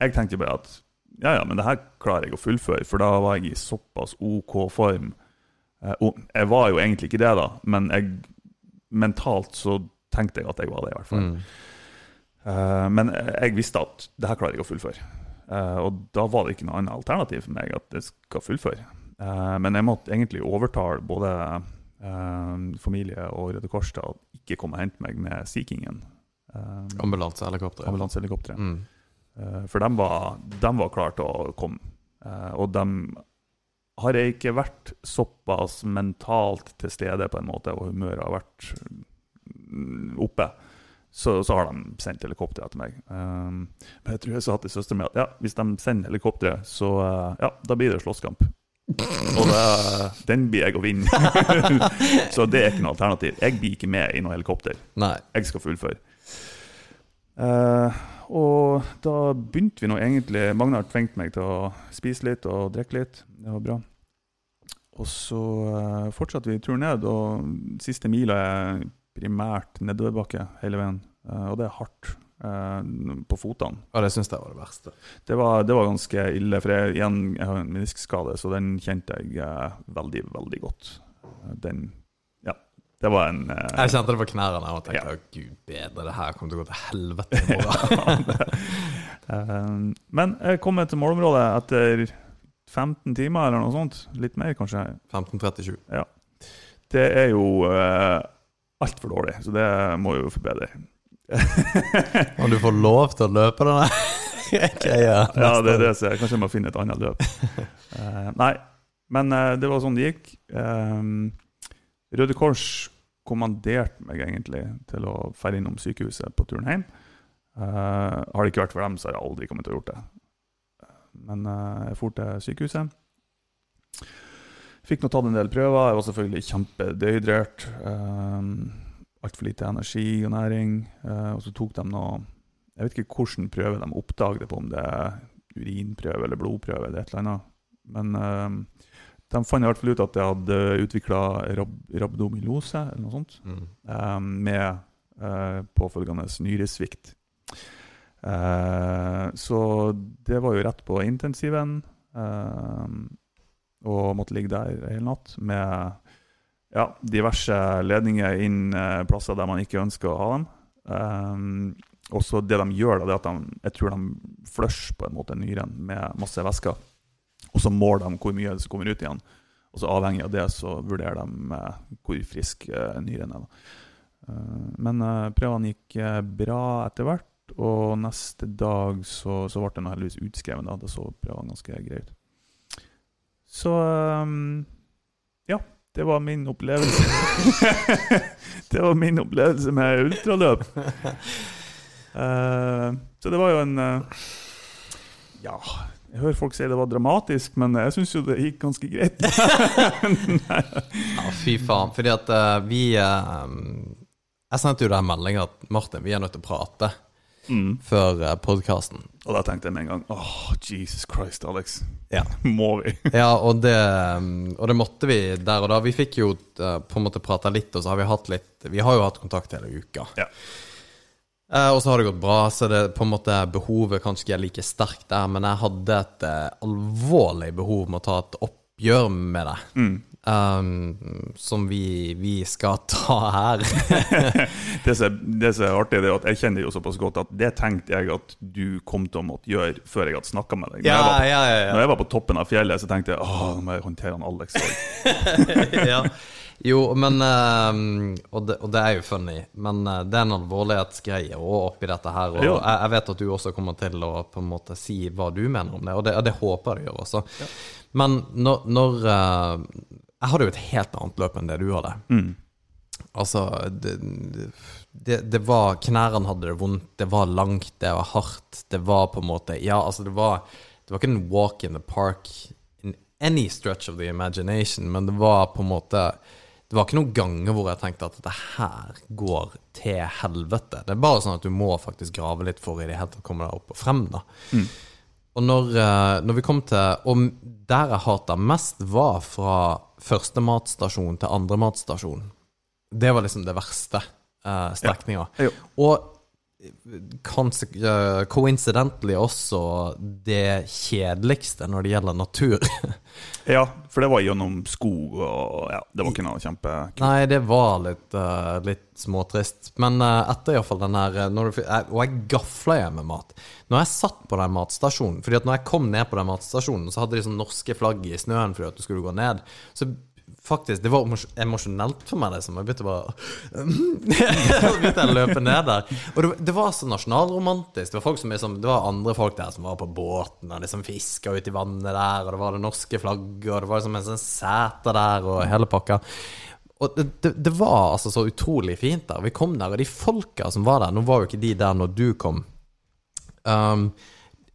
jeg tenkte bare at ja, ja, men det her klarer jeg å fullføre, for da var jeg i såpass OK form. Uh, jeg var jo egentlig ikke det, da, men mentalt så tenkte jeg at jeg var det, i hvert fall. Mm. Eh, men jeg visste at det her klarer jeg å fullføre. Eh, og da var det ikke noe annet alternativ for meg at jeg skal fullføre. Eh, men jeg måtte egentlig overtale både familie og Røde Kors til å ikke komme og hente meg med Sea Kingen. Uh, Ambulansehelikopter. Ambulansehelikopteret. Mm. For de var, de var klare til å komme. Og de har jeg ikke vært såpass mentalt til stede på en måte, og humøret har vært mm, oppe, så, så har de sendt helikopter etter meg. Um, men jeg tror jeg sa til søsteren min at ja, hvis de sender helikopteret, så uh, ja, da blir det slåsskamp. Og det, den blir jeg å vinne. (laughs) så det er ikke noe alternativ. Jeg blir ikke med i noe helikopter. Nei. Jeg skal fullføre. Uh, og da begynte vi nå egentlig Magnar tvingte meg til å spise litt og drikke litt. Det var bra. Og så uh, fortsatte vi turen ned, og siste mila er primært nedoverbakke hele veien. Eh, og det er hardt eh, på fotene. Ja, det syns jeg var det verste. Det var, det var ganske ille, for jeg, igjen, jeg har en meniskskade, så den kjente jeg eh, veldig, veldig godt. Den Ja, det var en uh, Jeg kjente det på knærne og tenkte Ja. Oh, gud bedre, det her kommer til å gå til helvete i (laughs) morgen. uh, Men jeg kom til målområdet etter 15 timer eller noe sånt. Litt mer, kanskje. 15.37. Det er jo uh, altfor dårlig, så det må jeg jo forbedre. (laughs) Om du får lov til å løpe den der okay, Ja, det er det som er. Kanskje jeg må finne et annet løp. Uh, (laughs) nei, men uh, det var sånn det gikk. Um, Røde Kors kommanderte meg egentlig til å ferde innom sykehuset på turen hjem. Uh, har det ikke vært for dem, så har jeg aldri kommet til å gjort det. Men eh, jeg dro til sykehuset. Fikk nå tatt en del prøver. Jeg var selvfølgelig kjempedehydrert. Uh, Altfor lite energi og næring. Uh, og så tok de noe Jeg vet ikke hvilken prøve de oppdaget på, om det er urinprøve eller blodprøve eller et eller annet. Men uh, de fant i hvert fall ut at jeg hadde utvikla rab rabdomylose eller noe sånt, Mm. eh, med uh, påfølgende nyresvikt. Eh, så det var jo rett på intensiven. eh, og måtte ligge der hele natt med ja, diverse ledninger inn eh, plasser der man ikke ønsker å ha dem. Um, og så det de gjør, da, det er at de, jeg tror de flusher på en måte nyren med masse væsker. Og så måler de hvor mye som kommer ut igjen. Og så avhengig av det så vurderer de eh, hvor frisk eh, nyren er. Eh, men prøvene gikk bra etter hvert, og neste dag så, så ble den heldigvis utskrevet. Da. Det så prøvene ganske greie ut. Så um, ja, det var min opplevelse. (laughs) det var min opplevelse med ultraløp. Uh, (laughs) så det var jo en uh, Ja, jeg hører folk si det var dramatisk, men jeg syns jo det gikk ganske greit. (laughs) Ja, fy faen. Fordi at uh, vi eh, Jeg sendte jo deg en melding at Martin, vi er nødt til å prate mm. før uh, podkasten. Og da tenkte jeg med en gang Åh, Jesus Christ, Alex. Ja. (laughs) Må vi? (laughs) Ja, og det, um, og det måtte vi der og da. Vi fikk jo eh, på en måte prata litt, og så har vi hatt litt Vi har jo hatt kontakt hele uka. Ja. Eh, og så har det gått bra, så det på en måte behovet kanskje ikke er like sterkt der, men jeg hadde et eh, alvorlig behov med å ta et oppgjør med det. Mm. Um, som vi, vi skal ta her. (laughs) Det som er, det som er artig, det er at jeg kjenner jo såpass godt at det tenkte jeg at du kom til å måtte gjøre før jeg hadde snakka med deg. Når, jeg var, ja, ja, når jeg var på toppen av fjellet, så tenkte jeg åh, nå må jeg håndtere han Alex. (laughs) ja. Jo, men um, og, det, og det er jo funny, men eh, det er en alvorlighetsgreie også oppi dette her. Og jeg, jeg vet at du også kommer til å på en måte si hva du mener om det, og det, og det håper jeg du gjør også. Men når, når eh, Jeg hadde jo et helt annet løp enn det du hadde. Mm. Altså, det, det, det var Knærne hadde det vondt, det var langt, det var hardt. Det var på en måte Ja, altså, det var Det var ikke en walk in the park in any stretch of the imagination, men det var på en måte Det var ikke noen ganger hvor jeg tenkte at dette her går til helvete. Det er bare sånn at du må faktisk grave litt for i det hele tatt å komme deg opp og frem, da. Og når, eh, når vi kom til Og der jeg hata mest, var fra første matstasjon til andre matstasjon. Det var liksom det verste eh, strekninga. Ja, Og coincidentally også det kjedeligste når det gjelder natur. (laughs) Ja, for det var gjennom skog, og ja, det var ikke noe kjempekult. Nei, det var litt, uh, litt småtrist. Men uh, etter iallfall den her når du, jeg, Og jeg gafla hjem med mat. Når jeg satt på den matstasjonen Fordi at når jeg kom ned på den matstasjonen, så hadde de sånn norske flagg i snøen fordi at du skulle gå ned. Så faktisk, det var emos- emosjonelt for meg, liksom. som jeg begynte bare (laughs) begynte å løpe ned der. Og det, det var så nasjonalromantisk. Det var som liksom, Det var andre folk der som var på båten og liksom fiska ute i vannet der, og det var det norske flagget, og det var liksom en sånn sete der, og hele pakka. Og det, det, det var altså så utrolig fint der. Vi kom der, og de folka som var der Nå var jo ikke de der når du kom. Um,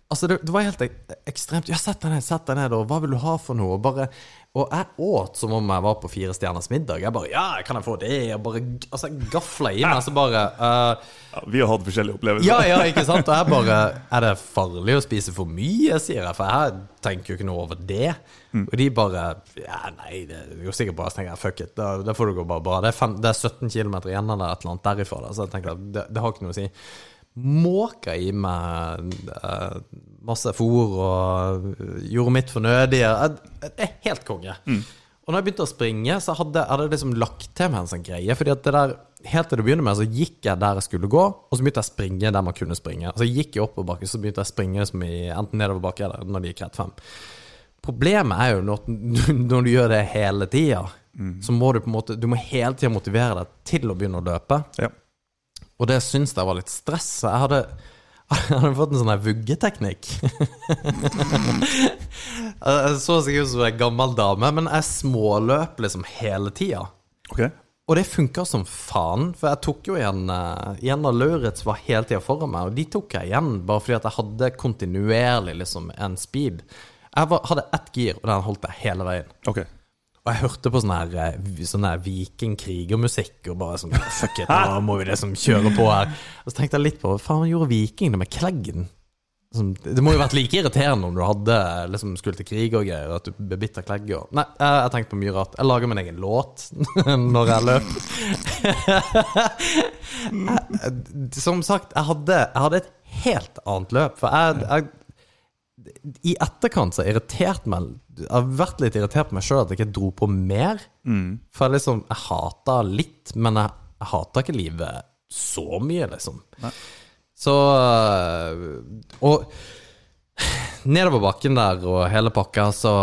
altså, det, det var helt ek ekstremt. Ja, sett deg ned, sett deg ned, og hva vil du ha for noe? Og, bare, og jeg åt som om jeg var på Fire stjerners middag. Jeg bare Ja, kan jeg få det? Og bare altså, gafla i meg, så bare uh, Ja, vi har hatt forskjellige opplevelser. ja, ja, ikke sant? Og jeg bare Er det farlig å spise for mye, sier jeg, for jeg tenker jo ikke noe over det. Og de bare Ja, nei, det er jo sikkert bra. Så tenker jeg fuck it, da, får det gå bare bra. Det er, fem, det er 17 km igjen eller et eller annet derifra, da, så jeg tenker det, det har ikke noe å si. Måka i meg eh, masse fôr og gjorde mitt. Jeg- Det er helt konge. Og når jeg begynte å springe, så hadde jeg liksom lagt til meg en sånn greie. Fordi at det der, helt til det begynner med, så gikk jeg der jeg skulle gå, og så begynte jeg å springe der man kunne springe. Altså jeg gikk i oppoverbakke, så begynte jeg å springe liksom i enten nedoverbakke eller når det gikk rett frem. Problemet er jo når, når du gjør det hele tida, så må du på en måte Du må hele tida motivere deg til å begynne å løpe. Ja. Og det syns jeg var litt stress. Jeg hadde, jeg hadde fått en sånn her vuggeteknikk. jeg (laughs) så sikkert ut som en gammel dame, men jeg småløp liksom hele tida. Ok. Og det funka som faen, for jeg tok jo igjen En Igjen av Lauritz var hele tida foran meg, og de tok jeg igjen bare fordi at jeg hadde kontinuerlig liksom en speed. Jeg var, hadde ett gir, og den holdt jeg hele veien. Ok. Og jeg hørte på sånn her, eh, sånn her vikingkrigermusikk og bare sånn Fuck it, (laughs) nå må vi liksom kjøre på her. Og så tenkte jeg litt på hva faen gjorde vikingene med kleggen? Det må jo vært like irriterende om du hadde liksom skulle til krig og greier, at du ble bitt av klegger. Nei, jeg, har tenkte på mye rart. Jeg lager min egen låt (laughs) når jeg løp. (laughs) Jeg- Som sagt, jeg hadde, jeg hadde et helt annet løp. For jeg, jeg i etterkant så har jeg irritert meg Jeg har vært litt irritert på meg sjøl at jeg ikke dro på mer. For jeg liksom Jeg hata litt, men jeg, jeg hata ikke livet så mye, liksom. Så øh, Og nedover bakken der og hele pakka, så,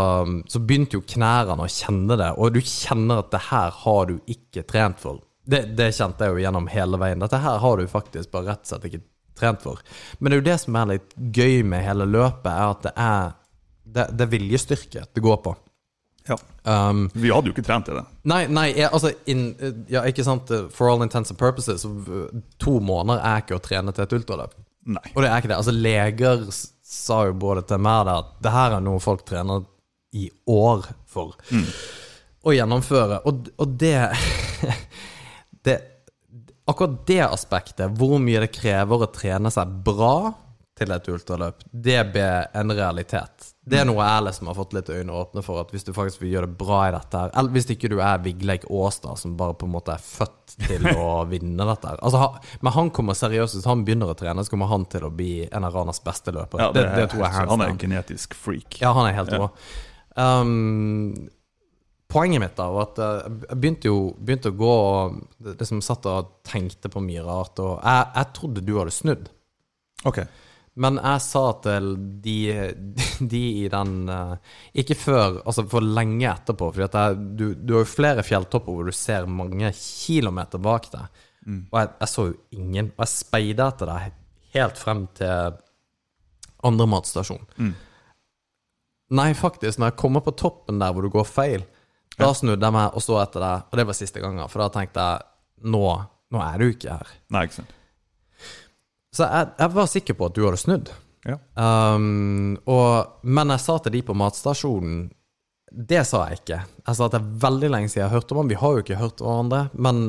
så begynte jo knærne å kjenne det. Og du kjenner at det her har du ikke trent for. Det, det kjente jeg jo gjennom hele veien. Dette her har du faktisk bare rett og slett ikke trent for. Men det er jo det som er litt gøy med hele løpet, er at det er det, det er viljestyrke det går på. Ja. Um, Vi hadde jo ikke trent til det. Nei, nei, jeg, altså in, Ja, ikke sant For all intents and purposes To måneder er ikke å trene til et ultraløp Nei. Og det er ikke det Altså leger sa jo både til meg der At det her er noe folk trener i år for Å gjennomføre Og, og Det (laughs) Akkurat det aspektet Hvor mye det krever å trene seg bra til et ultraløp, det ble en realitet. Det er noe jeg liksom har fått litt øyne åpne for, at hvis du faktisk vil gjøre det bra i dette her, eller hvis ikke du er Vigleik Aastad, som bare på en måte er født til å (laughs) vinne dette her altså, Men han kommer seriøst, hvis han begynner å trene, så kommer han til å bli en av Ranas beste løpere. Ja, det, det, tror jeg Han er en genetisk freak. Ja, han er helt rå. Um, poenget mitt da var at eh, jeg begynte jo begynte å gå og liksom satt og tenkte på mye rart, og jeg, jeg trodde du hadde snudd. Ok. Men jeg sa til de, de i den eh, Ikke før, altså for lenge etterpå. For du, du har jo flere fjelltopper hvor du ser mange kilometer bak deg. Og jeg, jeg så jo ingen. Og jeg speida etter deg helt frem til andre matstasjon. Nei, faktisk, når jeg kommer på toppen der hvor du går feil, da snudde jeg meg og så etter deg, og det var siste gangen. For da tenkte jeg nå, nå er du ikke her. Nei, ikke sant. Så jeg, jeg var sikker på at du hadde snudd. Ja. Um, og, men jeg sa til de på matstasjonen Det sa jeg ikke. Jeg sa at det er veldig lenge siden jeg har hørt om ham. Vi har jo ikke hørt hverandre. Men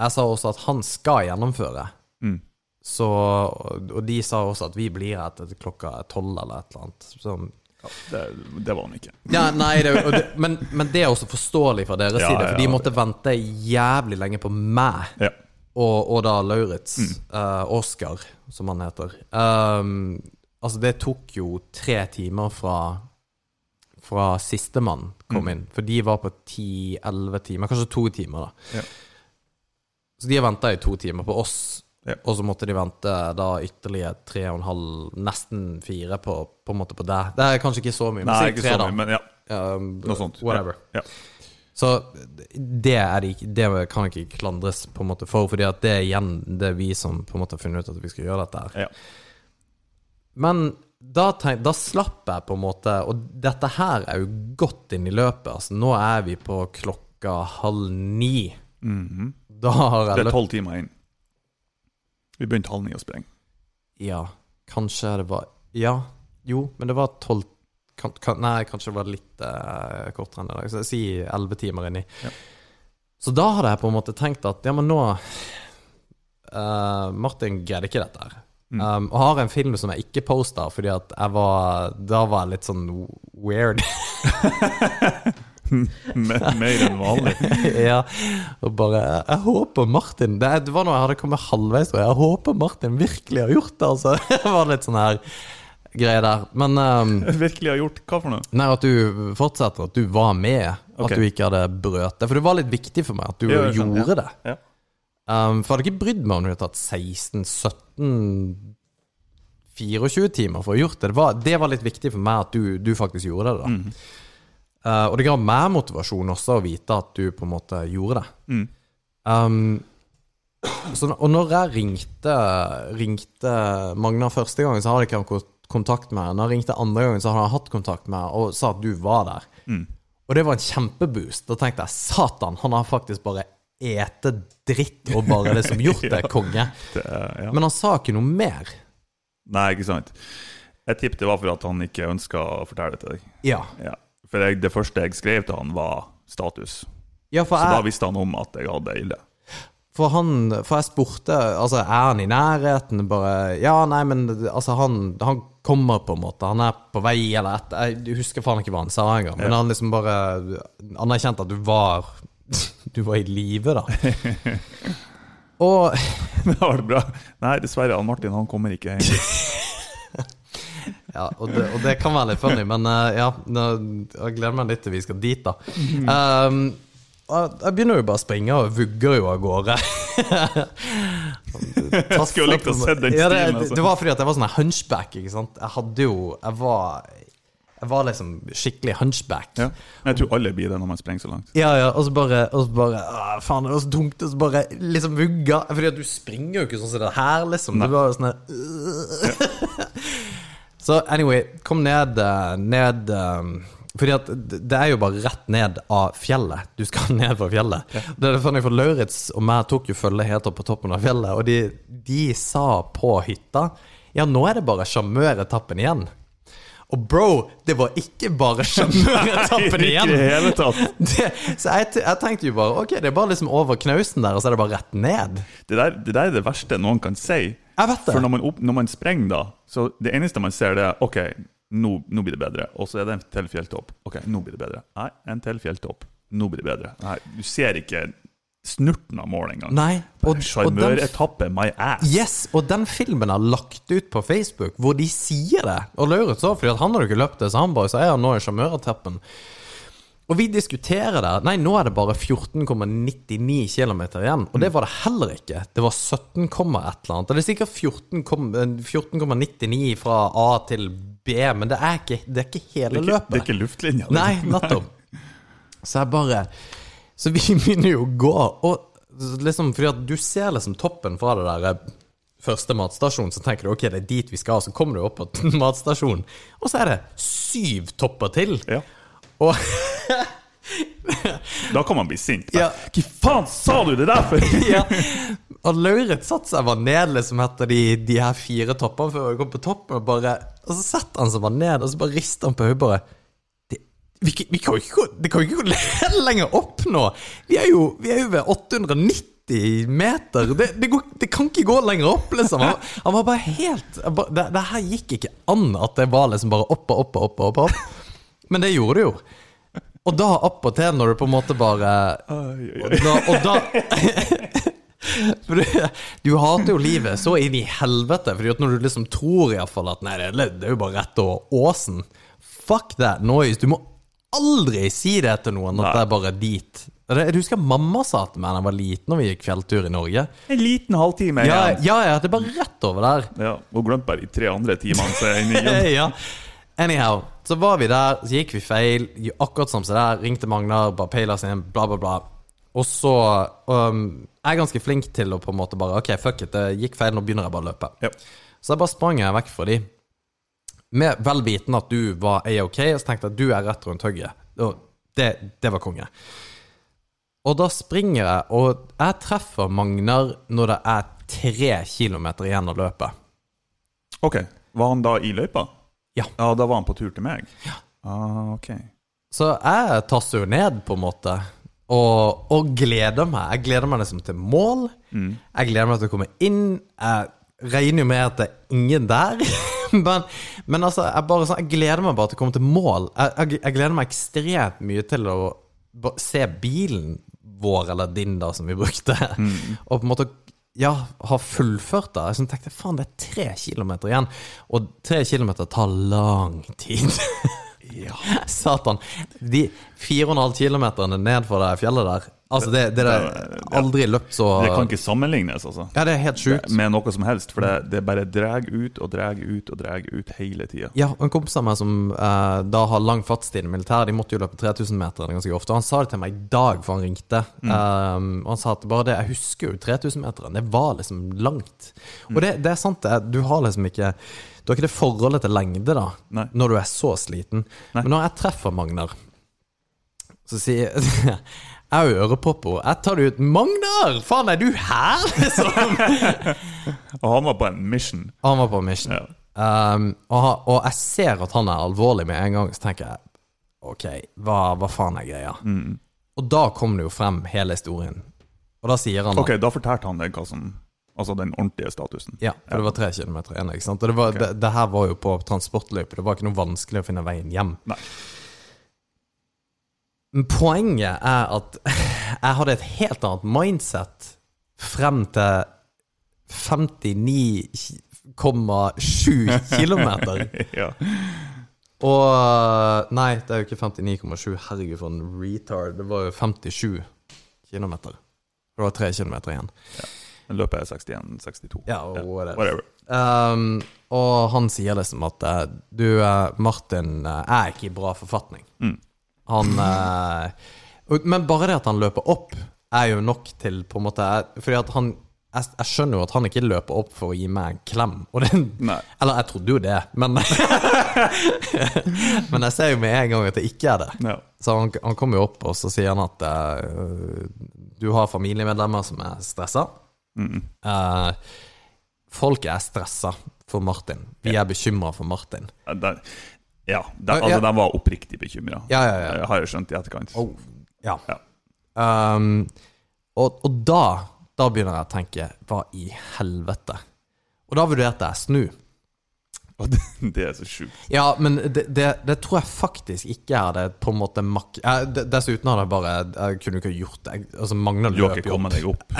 jeg sa også at han skal gjennomføre. Mm. Så, og de sa også at vi blir til klokka tolv eller et eller annet. Så, Ja, det, det var han ikke. ja, nei, det, det, men, men det er også forståelig fra deres Ja, side, for de måtte vente jævlig lenge på meg. Ja. Og, og da Lauritz, Mm. Uh, Oscar, som han heter. Um, altså, det tok jo tre timer fra Fra sistemann kom Mm. inn. For de var på ti-elleve timer, kanskje to timer, da. Ja. Så de har venta i to timer på oss, Ja. og så måtte de vente da ytterligere tre og en halv, nesten fire, på, på en måte på det. Det er kanskje ikke så mye, men Nei, ikke tre, så mye, men ja. Um, Noe sånt. Whatever. Ja. Så det, er de, det kan ikke klandres på en måte for, fordi at det er igjen det er vi som på en måte har funnet ut at vi skal gjøre dette her. Ja. Men da, tenk, da slapp jeg på en måte Og dette her er jo godt inn i løpet. Altså, nå er vi på klokka halv ni. Mhm. Da har Det er tolv timer inn. Vi begynte halv ni å sprenge. Ja, kanskje det var Ja, jo, men det var tolv kan, kan, Nei, kanskje det var litt eh, kortere enn det. da. Så sier elleve timer inni. Ja. Så da hadde jeg på en måte tenkt at ja, men nå uh, Martin greide ikke dette her. Mm. Um, og har en film som jeg ikke posta, fordi at jeg var Da var jeg litt sånn weird. (laughs) (laughs) Me- Mer enn vanlig. (laughs) ja, og bare Jeg, håper Martin det, det var noe jeg hadde kommet halvveis, og jeg håper Martin virkelig har gjort det, altså. (laughs) Det var litt sånn her greie der. Men um, Virkelig har gjort hva for noe? Nei, at du fortsetter, at du var med. At du ikke hadde brøt det. For det var litt viktig for meg at du gjorde det. Ja. Um, for jeg hadde ikke brydd meg om du hadde tatt 16-17 24 timer for å ha gjort det. Det var, det var litt viktig for meg at du, du faktisk gjorde det. da Mhm. Uh, Og det ga meg motivasjon også å vite at du på en måte gjorde det. Mm. Um, så, og når jeg ringte, ringte Magna første gangen, så hadde jeg ikke hatt kontakt med henne. Når jeg ringte andre gangen, så hadde jeg hatt kontakt med henne og sa at du var der. Mm. Og det var en kjempeboost. Da tenkte jeg satan, han har faktisk bare ete dritt og bare liksom (laughs) gjort det, Ja. konge. Det, ja. Men han sa ikke noe mer. Nei, ikke sant. Jeg tippet det var for at han ikke ønska å fortelle det til deg. Ja. Ja. For jeg, det første jeg skrev til han, var status. Ja, Så da visste han om at jeg hadde det ille. for han For jeg spurte Altså, er han i nærheten? Bare Ja, nei, men altså, han, han kommer på en måte. Han er på vei, eller et Jeg husker faen ikke hva han sa engang. Men Ja. han liksom bare anerkjente at du var (laughs) Du var i live, da. (laughs) Og Det var det bra. Nei, dessverre, Martin han kommer ikke hjem. (laughs) Ja, og det, og det kan være litt funny, men uh, ja, jeg gleder meg litt til vi skal dit, da. Um, jeg begynner jo bare å springe og vugger jo av gårde. (laughs) Jeg skulle likt å se den Ja, det, stilen. Altså. det var fordi at jeg var sånn hunchback, ikke sant. Jeg hadde jo Jeg var, jeg var liksom skikkelig hunchback. Ja. Jeg tror alle blir det når man sprenger så langt. Ja, ja, og så bare, og så bare å, Faen, det var så tungt. Og så bare liksom vugga. Fordi at du springer jo ikke sånn som det her, liksom. Nei. Du var sånn her (laughs) Så anyway, kom ned, eh, ned eh, Fordi at det er jo bare rett ned av fjellet. Du skal (laughs) ned fra fjellet. Det er funny, for Lauritz og meg tok jo følge helt opp på toppen av fjellet, og de, de sa på hytta Ja, nå er det bare sjarmøretappen igjen. Og bro, det var ikke bare sjarmøretappen (laughs) igjen! Ikke hele tatt. (laughs) Det, så jeg, jeg tenkte jo bare Ok, det er bare liksom over knausen der, og så er det bare rett ned. Det der, det der er det verste noen kan si. Jeg vet det. For når man, opp, når man sprenger, da, så det eneste man ser, det er OK, nå, nå blir det bedre. Og så er det en til fjelltopp. OK, nå blir det bedre. Nei, en til fjelltopp. Nå blir det bedre. Nei, du ser ikke snurten av mål engang. Nei. Og, Sjarmøretappe, my ass. yes, og den filmen er lagt ut på Facebook, hvor de sier det. Og Lauritz òg, fordi han har jo ikke løpt det, så han bare så er han nå er sjarmøretappen. Og vi diskuterer det. Nei, nå er det bare 14,99 km igjen. Og det var det heller ikke. Det var 17, et eller annet. Og det er sikkert 14 14,99 fra A til B, men det er ikke, det er ikke Det hele er ikke, løpet. det er ikke luftlinja. liksom. Nei, nettopp. Så jeg bare Så vi (laughs) begynner jo å gå, og liksom fordi at du ser liksom toppen fra det der eh, første matstasjonen, så tenker du ok, det er dit vi skal, så kommer du opp på (laughs) matstasjonen, og så er det syv topper til. Ja. Og (laughs) (laughs) Da kan man bli sint. Ja. Hva faen sa du det der for? (laughs) ja, og Lauritz satte seg bare ned liksom etter de, de her fire toppene før vi kom på toppen, og bare Og så setter han seg bare ned, og så bare rister han på hodet bare det, vi, vi kan jo ikke gå, det kan jo ikke gå (laughs) lenger opp nå! Vi er jo, vi er jo ved 890 meter! Det, det, går, det kan ikke gå lenger opp, liksom. Han, han var bare helt det, det her gikk ikke an at det var liksom bare opp og opp. og opp, og opp. Men det gjorde det jo. Og da opp og til, når du på en måte bare Oi, oi, Og da, og da (laughs) For du, du hater jo livet så inn i helvete, Fordi at når du liksom tror iallfall at Nei, det er- jo bare rett over åsen. Fuck that noise. Du må aldri si det til noen at Nei. det er bare dit. Jeg husker mamma sa til meg da jeg var liten og vi gikk fjelltur i Norge. En liten halvtime Ja, igjen. ja, ja, det er bare rett over der. Ja, og glemte bare de tre andre timene som er inne igjen. (laughs) ja. Anyhow, så var vi der, så gikk vi feil. Akkurat som så der, ringte Magnar, peila oss inn, bla, bla, bla. Og så um, Jeg er ganske flink til å på en måte bare Ok, fuck it, det gikk feil, nå begynner jeg bare å løpe. Ja. Så jeg bare sprang jeg vekk fra de. Med vel vitende at du var AOK, -OK, og så tenkte jeg at du er rett rundt hugget. Og det, det var konge. Og da springer jeg, og jeg treffer Magnar når det er tre kilometer igjen å løpe. Ok, Var han da i løypa? Ja. Ja, Da var han på tur til meg? Ja. Ah, ok. Så jeg tasser jo ned, på en måte, og, og gleder meg. Jeg gleder meg liksom til mål. Jeg gleder meg til å komme inn. Jeg regner jo med at det er ingen der. (laughs) men, men altså, jeg, bare, sånn, jeg gleder meg bare til å komme til mål. Jeg, jeg, jeg gleder meg ekstremt mye til å se bilen vår, eller din, da, som vi brukte, (laughs) og på en måte ja, har fullført det. Jeg tenkte faen, det er tre kilometer igjen. Og tre kilometer tar lang tid. Ja. (laughs) Satan. De 4,5 kilometerne ned fra det fjellet der Altså, det, det, er aldri løpt så Det kan ikke sammenlignes, altså. Ja, det er helt sjukt. Med noe som helst. For det, det bare drar ut og drar ut og drar ut hele tida. Ja, og en kompis av meg som eh, da har lang fartstid i militæret, de måtte jo løpe 3000 meter ganske ofte. Og han sa det til meg i dag, for han ringte. Um, og han sa at bare det Jeg husker jo 3000-meteren. Det var liksom langt. Og det, det er sant, det. Du har liksom ikke Du har ikke det forholdet til lengde, da, Nei. når du er så sliten. Nei. Men når jeg treffer Magnar, så sier (laughs) jeg er jo ørepropper. Jeg tar det ut 'Magnar! Faen, er du her?' liksom. (laughs) Og han var på en mission. Han var på mission. Ja. Um, og, og jeg ser at han er alvorlig med en gang, så tenker jeg OK, hva, hva faen er greia? Mm. Og da kom det jo frem hele historien. Og da sier han Ok, da fortalte han deg hva som Altså den ordentlige statusen. Ja, for det var tre kilometer igjen. ikke sant? Og det, var, det, det her var jo på transportløype. Det var ikke noe vanskelig å finne veien hjem. Nei. Poenget er at (laughs) jeg hadde et helt annet mindset frem til 59,7 kilometer. (laughs) ja. Og Nei, det er jo ikke 59,7. Herregud, for en retard. Det var jo 57 kilometer. Det var tre kilometer igjen. Men løpet er 61-62. Ja, og whatever. Whatever. Um, og han sier liksom at eh, du, eh, Martin eh, er ikke i bra forfatning. Mm. Han eh, Men bare det at han løper opp, er jo nok til på en måte Fordi at han jeg, jeg skjønner jo at han ikke løper opp for å gi meg en klem. Det, eller jeg trodde jo det, men (laughs) Men jeg ser jo med en gang at det ikke er det. Ja. Så han, han kommer jo opp, og så sier han at uh, du har familiemedlemmer som er stressa. Mm. Uh, folk er stressa for Martin. Vi er bekymra for Martin. Ja, ja, de, altså ja. de var oppriktig bekymra. Ja, ja, ja. Har jeg skjønt i etterkant. Oh, ja. Ja. Um, og, og da, da begynner jeg å tenke Hva i helvete? Og da vurderte jeg snu. Og det, det er så sjukt. Ja, men det, det, det tror jeg faktisk ikke jeg hadde på en måte mak... Jeg, dessuten hadde jeg bare Jeg kunne ikke gjort det. Altså, Magna har løp jo opp. kommet deg opp. (laughs)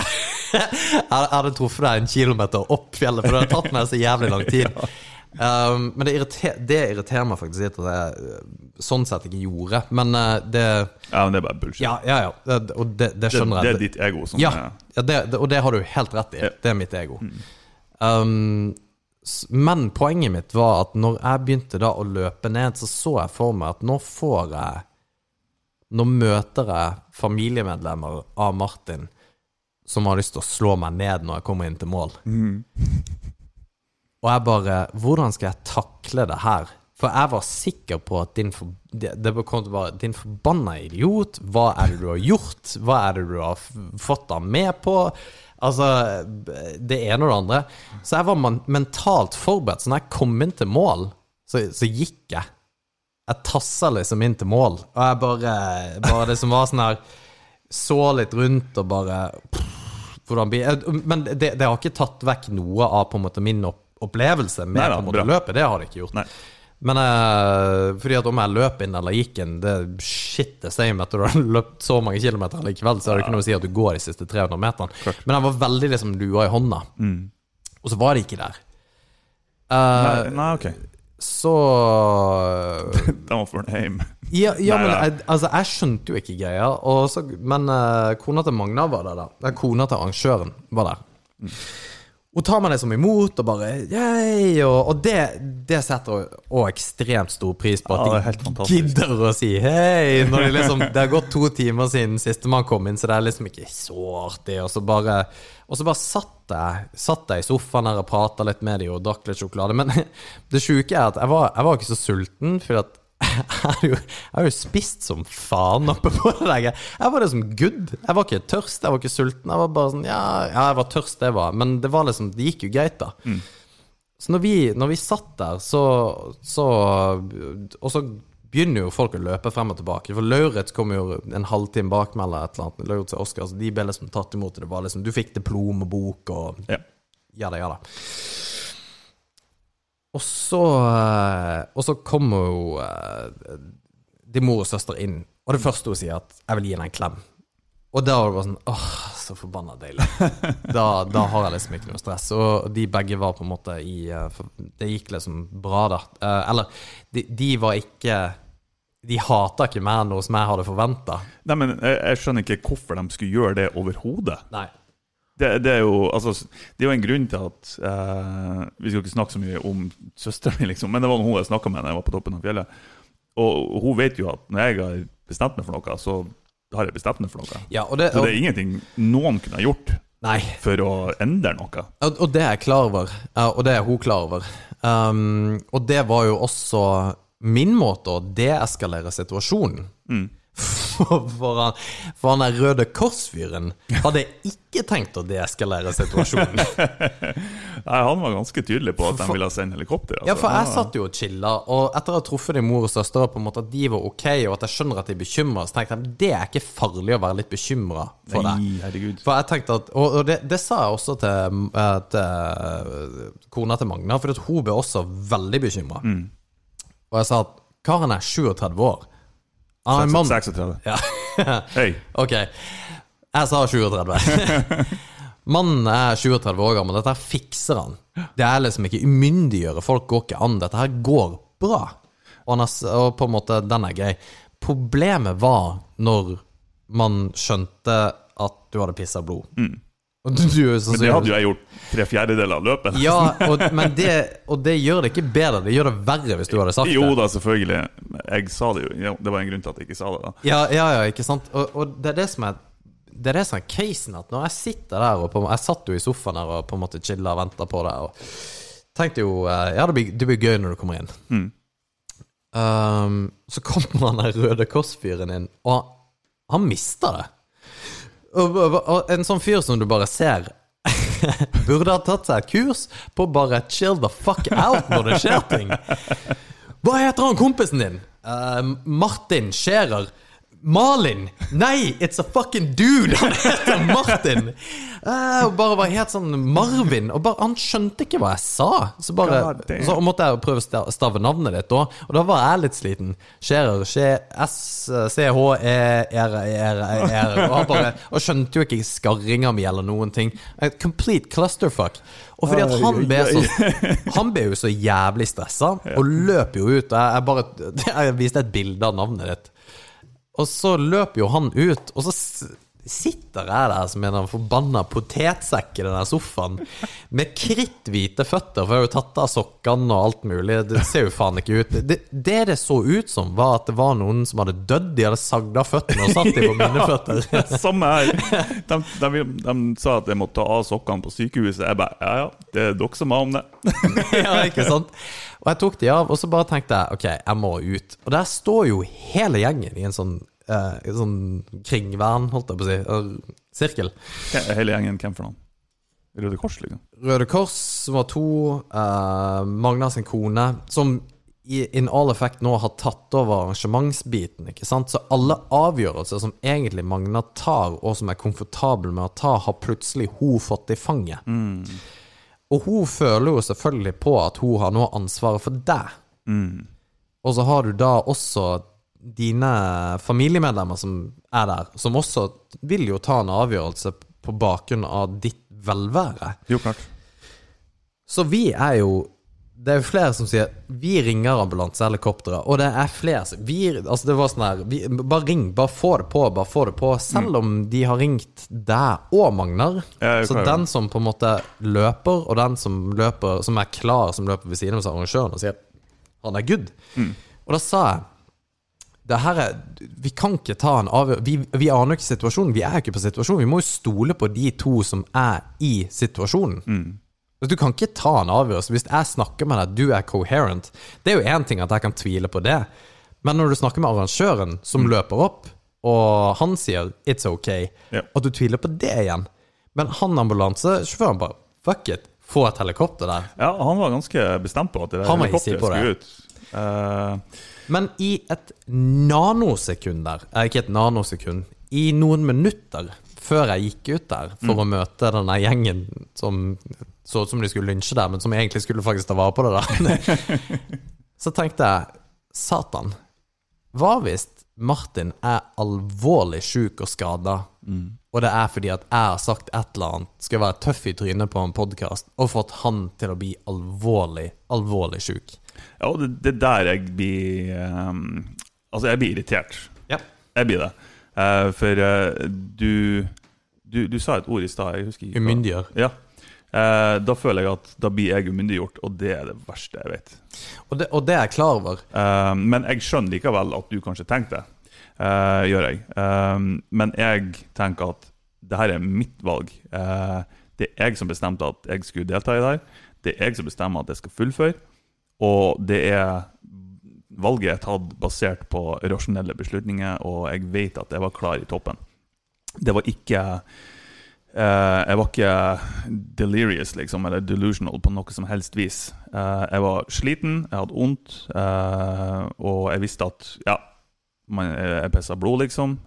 Jeg jeg hadde truffet deg en kilometer opp fjellet, for det hadde tatt meg så jævlig lang tid. (laughs) Um, men det irriterer, det irriterer meg faktisk litt at jeg uh, sånn sett ikke gjorde. Men uh, det Ja, men det er bare bullshit. Ja, ja, ja. Det, og det, det skjønner jeg. det er ditt ego som Ja, ja og det har du helt rett i. Det er mitt ego. Um, men poenget mitt var at når jeg begynte da å løpe ned, så så jeg for meg at nå får jeg Nå møter jeg familiemedlemmer av Martin som har lyst til å slå meg ned når jeg kommer inn til mål. (laughs) Og jeg bare Hvordan skal jeg takle det her? For jeg var sikker på at din for, det, det kom til å være Din forbanna idiot, hva er det du har gjort? Hva er det du har fått deg med på? Altså, det ene og det andre. Så jeg var mentalt forberedt. Så når jeg kom inn til mål, så, så gikk jeg. Jeg tassa liksom inn til mål, og jeg bare, bare det som var sånn her Så litt rundt og bare pff, hvordan blir Men det, det har ikke tatt vekk noe av på en måte min opp opplevelse med Neida, på en måte løpet. Det har jeg ikke gjort. Nei. Men eh, fordi at om jeg løp inn eller gikk inn, det er shit the same etter du har (laughs) løpt så mange kilometer likevel, så er det ikke noe å si at du går de siste 300 meterne. Men jeg var veldig liksom lua i hånda. Og så var de ikke der. Eh, Nei, nei, ok. så Den var fornøyd. Ja, ja Nei, men jeg, altså, jeg skjønte jo ikke greia. Så, men eh, kona til Magna var der, da. Kona til arrangøren var der. Mm. Hun tar meg liksom imot og bare Yay! Og, og det, det setter også ekstremt stor pris på at de ja, gidder å si hei. Når de liksom, det har gått to timer siden sistemann kom inn, så det er liksom ikke så artig. Og så bare, og så bare satt jeg Satt jeg i sofaen her og prata litt med dem og drakk litt sjokolade. Men (laughs) det sjuke er at jeg var, jeg var ikke så sulten, for at (laughs) jeg har jo, spist som faen oppe på det der. Jeg var liksom good. Jeg var ikke tørst, jeg var ikke sulten. Jeg var bare sånn, ja, ja jeg var tørst, det var Men det var liksom, det gikk jo greit, da. Så når vi, når vi satt der, så, så Og så begynner jo folk å løpe frem og tilbake. For Lauritz kom jo en halvtime bak meg eller et eller annet. Lauritz og Oscar, så de ble liksom tatt imot. Det var liksom, du fikk diplom og bok og Ja. ja da, ja da. Og så eh, Og så kommer jo eh, de mor og søster inn, og det første hun sier, at 'jeg vil gi henne en klem'. Og da var det bare sånn åh, så forbanna deilig. (laughs) Da, da har jeg liksom ikke noe stress. Og de begge var på en måte i eh, Det gikk liksom bra, da. Eller, de, de var ikke De hata ikke mer noe som jeg hadde forventa. Jeg, jeg skjønner ikke hvorfor de skulle gjøre det overhodet. Det, det, er jo, altså, det er jo en grunn til at eh, Vi skal ikke snakke så mye om søsteren min, liksom, men det var hun jeg snakka med da jeg var på toppen av fjellet. Og hun vet jo at når jeg har bestemt meg for noe, så har jeg bestemt meg for noe. Ja, det, Så det er ingenting noen kunne ha gjort nei. for å endre noe. Og, det er jeg klar over, og det er hun klar over. Um, og det var jo også min måte å deeskalere situasjonen. For, for, han, for han der Røde Kors-fyren hadde ikke tenkt å deeskalere situasjonen. (laughs) Nei, han var ganske tydelig på at de ville sende helikopter. Altså. Ja, for jeg satt jo og chilla, og etter å ha truffet din mor og søster, på en måte at de var ok, og at jeg skjønner at de er bekymra, så tenkte jeg det er ikke farlig å være litt bekymra for det. Nei, herregud. For jeg tenkte at, Og, og det, det sa jeg også til, eh, til kona til Magna, for hun ble også veldig bekymra. Og jeg sa at karen er 37 år. Han er en mann 36. ja. (laughs) Hei. Ok. Jeg sa 37. (laughs) Mannen er 37 år gammel. Dette her fikser han. Det er liksom ikke umyndiggjøre folk. Går ikke an. Dette her går bra. Og, han er, og på en måte, den er grei. Problemet var når man skjønte at du hadde pissa blod. Og du, Mm. Men det hadde jo jeg gjort tre fjerdedeler av løpet. Ja, og, (laughs) men det, og det gjør det ikke bedre. Det gjør det verre hvis du hadde sagt det. Jo da, selvfølgelig. Jeg sa det jo. Det var en grunn til at jeg ikke sa det. da Ja, ja, ja, ikke sant? Og, og det er det som er Det er det som er casen, at når jeg sitter der og på, Jeg satt jo i sofaen der og på en måte chilla og venta på det, og tenkte jo eh, Ja, det blir, det blir gøy når du kommer inn. Mm. Um, så kommer han der Røde Kors-fyren inn, og han, han mister det. En sånn fyr som du bare ser (laughs) Burde ha tatt seg et kurs på bare chill the fuck out når det skjer ting. Hva heter han kompisen din? Uh, Martin Scherer. Malin! Nei, it's a fucking dude! Han heter Martin! Eh, og bare var helt sånn Marvin. Og bare, han skjønte ikke hva jeg sa. Så bare Så måtte jeg prøve å stave navnet ditt da, og da var jeg litt sliten. Scherer. S-C-H-E-R-E-R-E-R. Og, og skjønte jo ikke skarringa mi eller noen ting. A complete clusterfuck. Og fordi at han ble så Han ble jo så jævlig stressa, og løp jo ut. Jeg, jeg bare Jeg viste et bilde av navnet ditt. Og så løper jo han ut, og så sitter jeg der som en forbanna potetsekk i den sofaen med kritthvite føtter, for jeg har jo tatt av sokkene og alt mulig. Det ser jo faen ikke ut. Det, det det så ut som, var at det var noen som hadde dødd. De hadde sagd av føttene og satt dem på mine (laughs) føtter. ja, (laughs) Samme her. De, de, de sa at jeg måtte ta av sokkene på sykehuset. Jeg bare ja ja, det er dere som har om det. (laughs) ja, ikke sant? Og jeg tok de av, og så bare tenkte jeg ok, jeg må ut. Og der står jo hele gjengen i en sånn, eh, sånn kringvern, holdt jeg på å si, eh, sirkel. Hele gjengen, hvem for noen? Røde Kors, liksom? Røde Kors var to, eh, Magna sin kone, som i in all effect nå har tatt over arrangementsbiten, ikke sant. Så alle avgjørelser som egentlig Magna tar, og som er komfortabel med å ta, har plutselig hun fått i fanget. Og hun føler jo selvfølgelig på at hun har nå ansvaret for deg. Og så har du da også dine familiemedlemmer som er der, som også vil jo ta en avgjørelse på bakgrunn av ditt velvære. Jo, klart. Så vi er jo Det er jo flere som sier Vi ringer ambulansehelikopteret, og det er flere som vi, Altså, det var sånn her vi, Bare ring, bare få det på, bare få det på. Selv om de har ringt deg og Magnar. Ja, så den som på en måte løper, og den som løper Som er klar, som løper ved siden av arrangøren og sier han er good. Og da sa jeg her er, Vi kan ikke ta en avgjørelse vi, vi aner ikke situasjonen. Vi er ikke på situasjonen. Vi må jo stole på de to som er i situasjonen. Mm. Du kan ikke ta en avgjørelse hvis jeg snakker med deg, du er coherent. Det er jo én ting at jeg kan tvile på det, men når du snakker med arrangøren som løper opp, og han sier 'it's ok', yeah. at du tviler på det igjen Men han ambulansesjåføren bare 'fuck it', få et helikopter der. Ja, han var ganske bestemt på at det der helikopteret skulle ut. Eh, Men i et nanosekund der, eh, ikke et nanosekund, i noen minutter før jeg gikk ut der for å møte denne gjengen som så ut som de skulle lynsje der, men som egentlig skulle faktisk ta vare på det der, (laughs) så tenkte jeg Satan, hva hvis Martin er alvorlig sjuk og skada, og det er fordi at jeg har sagt et eller annet, skal være tøff i trynet på en podkast, og fått han til å bli alvorlig, alvorlig sjuk? Ja, og det, det der jeg blir um, Altså, jeg blir irritert. Ja. Jeg blir det. Uh, for uh, du, du Du sa et ord i stad, jeg husker ikke. Umyndiggjør. Ja. Uh, da føler jeg at da blir jeg umyndiggjort, og det er det verste jeg vet. Og det, og det er jeg klar over. Uh, men jeg skjønner likevel at du kanskje tenkte det. Uh, gjør jeg. Men jeg tenker at det her er mitt valg. Det er jeg som bestemte at jeg skulle delta i det her. Det er jeg som bestemmer at jeg skal fullføre. Og det er valget er tatt basert på rasjonelle beslutninger, og jeg vet at jeg var klar i toppen. Det var ikke eh, Jeg var ikke delirious, liksom, eller delusional på noe som helst vis. Eh, jeg var sliten, jeg hadde vondt, eh, og jeg visste at ja, man, jeg pissa blod, liksom.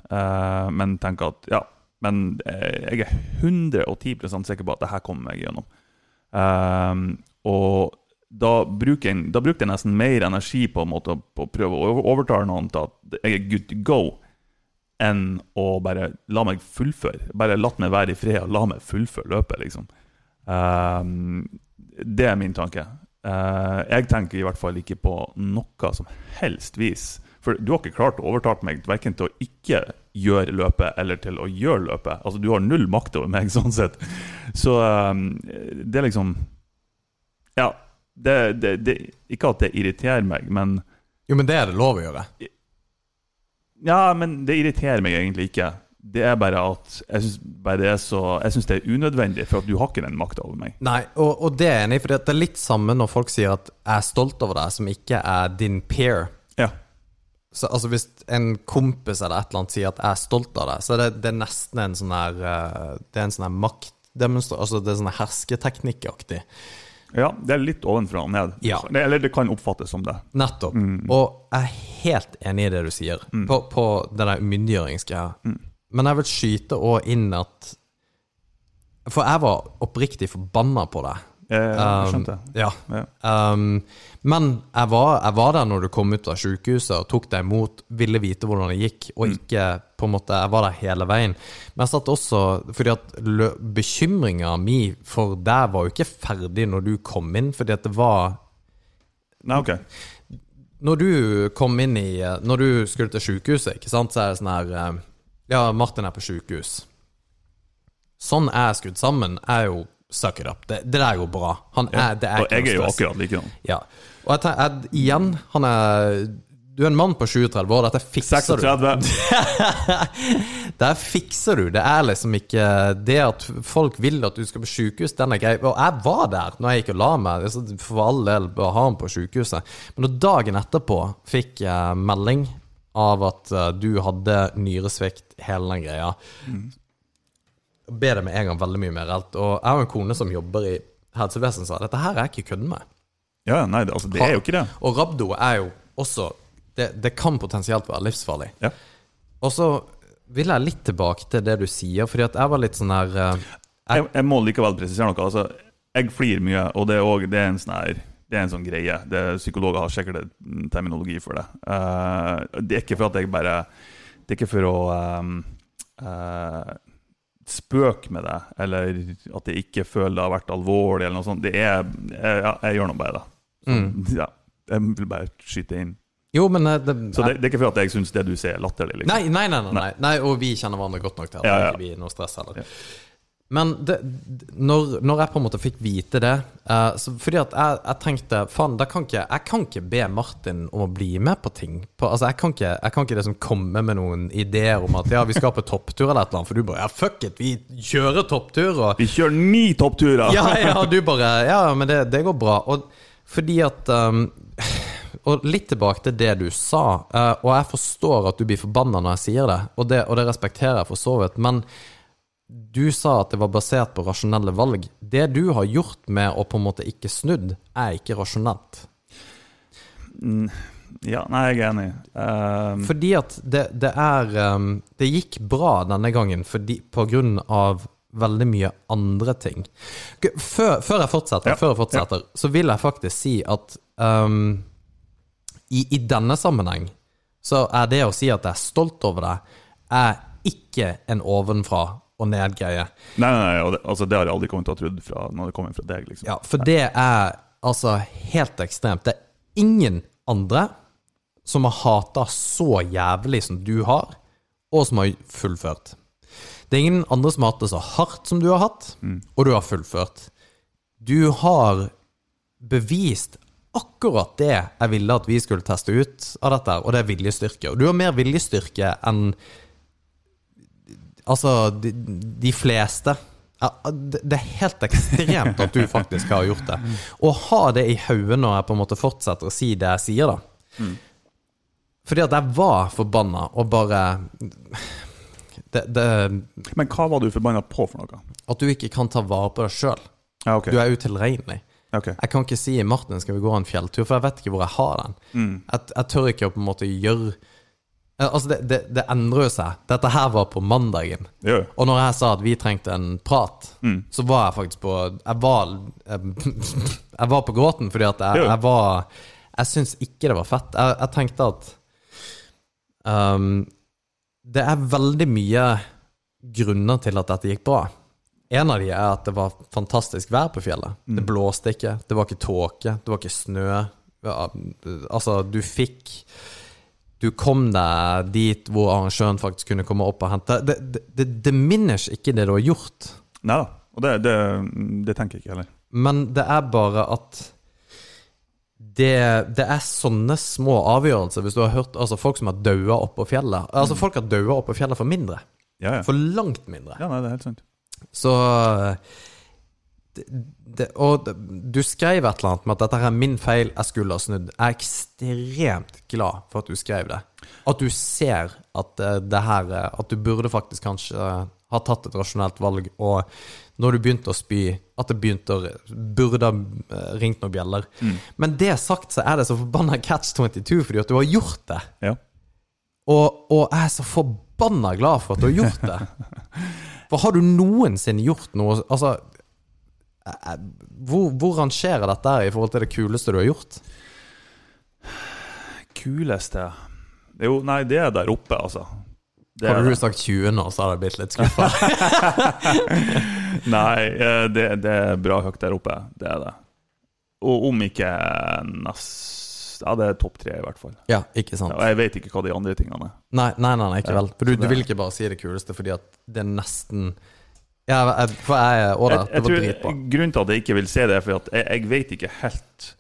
Men tenker at ja, men jeg er 110% sikker på at det her kommer jeg gjennom. Og da bruker, jeg, brukte jeg nesten mer energi på, en måte, på å prøve å overtale noen til at jeg er good to go, enn å bare la meg fullføre. Bare la meg være i fred og la meg fullføre løpet, liksom. Um, det er min tanke. Uh, jeg tenker i hvert fall ikke på noe som helst vis. For du har ikke klart å overtale meg verken til å ikke gjøre løpet eller til å gjøre løpet. Altså, du har null makt over meg, (laughs) sånn sett. Så um, det er liksom Ja. Det, det, det, ikke at det irriterer meg, men Jo, men det er det lov å gjøre. Ja, men det irriterer meg egentlig ikke. Det er bare at jeg syns det det er unødvendig, for at du har ikke den makta over meg. Nei, og, og det er enig for det er litt samme når folk sier at 'jeg er stolt over deg', som ikke er din peer. Ja. Så, altså Hvis en kompis eller et eller annet sier at 'jeg er stolt av deg', så er det, det er nesten en sånn her eh, Det er en sånn her maktdemonstrasjon Altså det er sånn hersketeknikkaktig. Ja, det er litt ovenfra og ned. Ja. Det, eller det kan oppfattes som det. Nettopp. Og jeg er helt enig i det du sier, på, på det der umyndiggjøringsgreia. Men jeg vil skyte òg inn at For jeg var oppriktig forbanna på deg. Jeg, Um. Ja. Ja. Um, men jeg var, jeg var der når du kom ut av sykehuset og tok deg imot, ville vite hvordan det gikk, og ikke på en måte Jeg var der hele veien. Men jeg satt også Fordi at bekymringa mi for deg var jo ikke ferdig når du kom inn, fordi at det var Nei, ok. Når du kom inn i Når du skulle til sykehuset, ikke sant, så er det sånn her eh, Ja, Martin er på sykehus. Sånn jeg er skrudd sammen, er jo suck it up. Det, det der går bra. Han er, det er Og jeg er jo akkurat likedan. Ja. Og jeg tenker, igjen, han er Du er en mann på 37 år, dette fikser du. 36. Det Der fikser du. Det er liksom ikke Det at folk vil at du skal på sykehus, den er grei. Og jeg var der når jeg gikk og la meg. For all del bør ha ham på sykehuset. Men når dagen etterpå fikk jeg melding av at eh, du hadde nyresvikt, hele den greia, ble det med en gang veldig mye mer reelt. Og jeg har en kone som jobber i helsevesenet, sa dette her er jeg ikke kødden med. Ja, nei, det, altså, det er jo ikke det. Og rabdo er jo også Det, det kan potensielt være livsfarlig. Ja. Og så vil jeg litt tilbake til det du sier, fordi at jeg var litt sånn her jeg, Jeg, jeg må likevel presisere noe. Altså, jeg flirer mye, og det er, også, det er en sånn her det er en sånn greie. Det, psykologer har sikkert terminologi for det. Uh, det er ikke for at jeg bare Det er ikke for å um, eh, spøke med det, eller at jeg ikke føler det har vært alvorlig, eller noe sånt. Det er jeg, ja, jeg gjør nå bare det. Så, ja, jeg vil bare skyte inn. Jo, men eh, det, Så det, det er ikke for at jeg syns det du sier, er latterlig. Liksom. Nei, nei, nei, nei, nei. nei. Og vi kjenner hverandre godt nok til at Ja, det ja. ikke blir noe stress heller. Men det, når, når jeg på en måte fikk vite det uh, så Fordi at jeg, jeg tenkte Faen, jeg kan ikke be Martin om å bli med på ting. På, altså, jeg kan ikke, jeg kan ikke liksom komme med noen ideer om at ja, vi skal på topptur eller et eller annet. For du bare ja, fuck it, vi kjører topptur. Og Vi kjører ni toppturer! (laughs) ja, ja, du bare Ja, men det, det går bra. Og fordi at um, Og litt tilbake til det du sa, eh, og jeg forstår at du blir forbanna når jeg sier det, og det, og det respekterer jeg for så vidt, men du sa at det var basert på rasjonelle valg. Det du har gjort med å på en måte ikke snudd, er ikke rasjonelt. Ja, nei, jeg er enig. Um, Fordi at det, det er um, Det gikk bra denne gangen fordi, på grunn av veldig mye andre ting. Før, før jeg fortsetter, Ja, før jeg fortsetter så vil jeg faktisk si at um, i, I denne sammenheng så er det å si at jeg er stolt over det, er ikke en ovenfra og ned-greie. nei, nei, nei det, altså, det har jeg aldri kommet til å ha trodd fra, når det kommer fra deg. liksom. Ja, for det er altså helt ekstremt. Det er ingen andre som har hata så jævlig som du har, og som har fullført. Det er ingen andre som har hatt det så hardt som du har hatt, og du har fullført. Du har bevist akkurat det jeg ville at vi skulle teste ut av dette, og det er viljestyrke. Og du har mer viljestyrke enn Altså, de, de fleste. Det er helt ekstremt at du (laughs) faktisk har gjort det. Å ha det i hodet når jeg på en måte fortsetter å si det jeg sier, da. Fordi at jeg var forbanna og bare det, det, Men hva var du forbanna på for noe? At du ikke kan ta vare på deg sjøl. Ja, okay. Du er utilregnelig. Okay. Jeg kan ikke si 'Martin, skal vi gå en fjelltur', for jeg vet ikke hvor jeg har den. Jeg, jeg tør ikke å på en måte gjøre Altså, det, det, det endrer jo seg. Dette her var på mandagen. Ja. Og når jeg sa at vi trengte en prat, så var jeg faktisk på Jeg var, (laughs) jeg var på gråten fordi at jeg, jeg var Jeg syns ikke det var fett. Jeg, jeg tenkte at um, Det er veldig mye grunner til at dette gikk bra. En av de er at det var fantastisk vær på fjellet. Det blåste ikke, det var ikke tåke, det var ikke snø. Ja, altså, du fikk Du kom deg dit hvor arrangøren faktisk kunne komme opp og hente. Det, det, det diminish ikke det du har gjort, Nei da. Og det, det, det tenker jeg ikke heller. men det er bare at det, det er sånne små avgjørelser. Hvis du har hørt altså folk som har daua oppå fjellet Altså Folk har daua oppå fjellet for mindre. Ja, ja. For langt mindre. ja nei, det er helt sant. Så det, det, Og du skrev et eller annet med at dette her er min feil, jeg skulle ha snudd. Jeg er ekstremt glad for at du skrev det. At du ser at det her At du burde faktisk kanskje ha tatt et rasjonelt valg, og når du begynte å spy, at det begynte å burde ha eh, ringt noen bjeller. Men det sagt, så er det så forbanna catch 22 fordi at du har gjort det. Ja. Og, og jeg er så forbanna glad for at du har gjort det. (laughs) For har du noensinne gjort noe Altså Hvor, hvor rangerer dette her i forhold til det kuleste du har gjort? Kuleste Jo, nei, det er der oppe, altså. Det Hadde du sagt 20 nå, så hadde jeg blitt litt skuffa. (laughs) Nei, eh, det, det er bra høyt der oppe. Det er det. Og om ikke nest Ja, det er topp tre, i hvert fall. ja, ikke sant? Ja, jeg vet ikke hva de andre tingene er. Nei, nei, nei, nei ikke vel. For du, du vil ikke bare si det kuleste fordi at det er nesten Ja, jeg, for jeg Jeg, det jeg var tror, dritbra. grunnen til at jeg ikke vil se det, er for at jeg, jeg vet ikke helt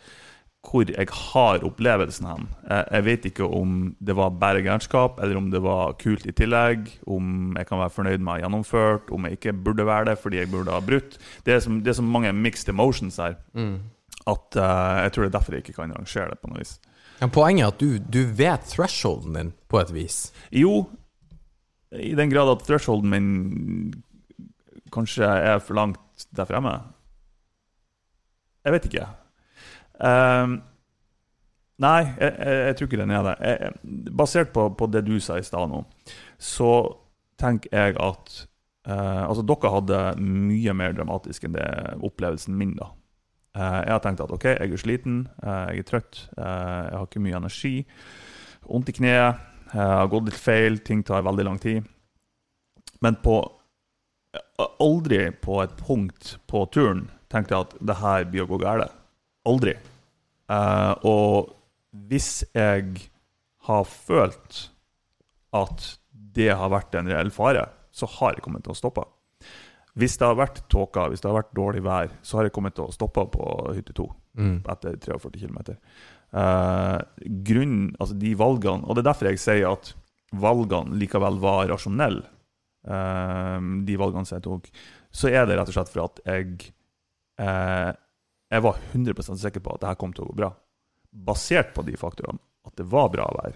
hvor jeg har opplevelsen hen. Jeg, jeg vet ikke om det var bare gærenskap, eller om det var kult i tillegg. Om jeg kan være fornøyd med å ha gjennomført, om jeg ikke burde være det fordi jeg burde ha brutt. Det er så, det er så mange mixed emotions her Mm. at uh, jeg tror det er derfor jeg ikke kan rangere det på noe vis. Men poenget er at du, du vet thresholden din, på et vis. Jo, i den grad at thresholden min kanskje er for langt der fremme. Jeg vet ikke. Um, nei, jeg, jeg, jeg tror ikke den er det. Jeg, basert på, på det du sa i stad nå, så tenker jeg at uh, Altså, dere hadde mye mer dramatisk enn det opplevelsen min, da. Uh, jeg har tenkt at OK, jeg er sliten, uh, jeg er trøtt, jeg har ikke mye energi, vondt i kneet, jeg har gått litt feil, ting tar veldig lang tid. Men på Aldri på et punkt på turen tenkte jeg at det her blir å gå galt. Aldri. Uh, og hvis jeg har følt at det har vært en reell fare, så har jeg kommet til å stoppe. Hvis det har vært tåka, hvis det har vært dårlig vær, så har jeg kommet til å stoppe på hytte 2 Mm. etter 43 km. Uh, grunnen, altså de valgene Og det er derfor jeg sier at valgene likevel var rasjonelle, de valgene som jeg tok. Så er det rett og slett for at jeg eh, Jeg var 100 sikker på at det her kom til å gå bra. Basert på de faktorene. At det var bra vær.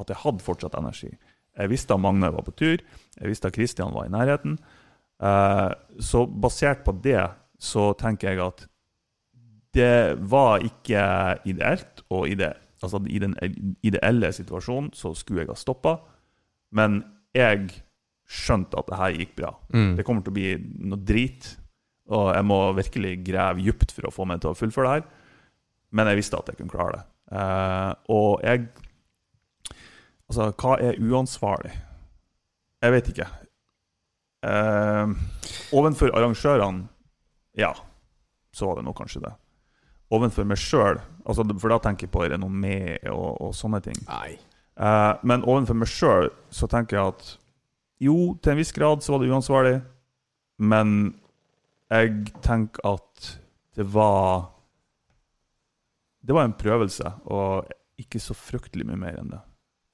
At jeg hadde fortsatt energi. Jeg visste at Magne var på tur. Jeg visste at Kristian var i nærheten. Eh, så basert på det så tenker jeg at det var ikke ideelt, og i, det, altså i den ideelle situasjonen så skulle jeg ha stoppa, men jeg skjønte at det her gikk bra. Mm. Det kommer til å bli noe drit, og jeg må virkelig grave dypt for å få meg til å fullføre det her, men jeg visste at jeg kunne klare det. Eh, og jeg Altså, hva er uansvarlig? Jeg vet ikke. Uh, ovenfor arrangørene, ja, så var det nå kanskje det. Ovenfor meg sjøl, altså, for da tenker jeg på renommé og, og sånne ting. Eh, men ovenfor meg sjøl så tenker jeg at jo, til en viss grad så var det uansvarlig, men jeg tenker at det var Det var en prøvelse, og ikke så fryktelig mye mer enn det.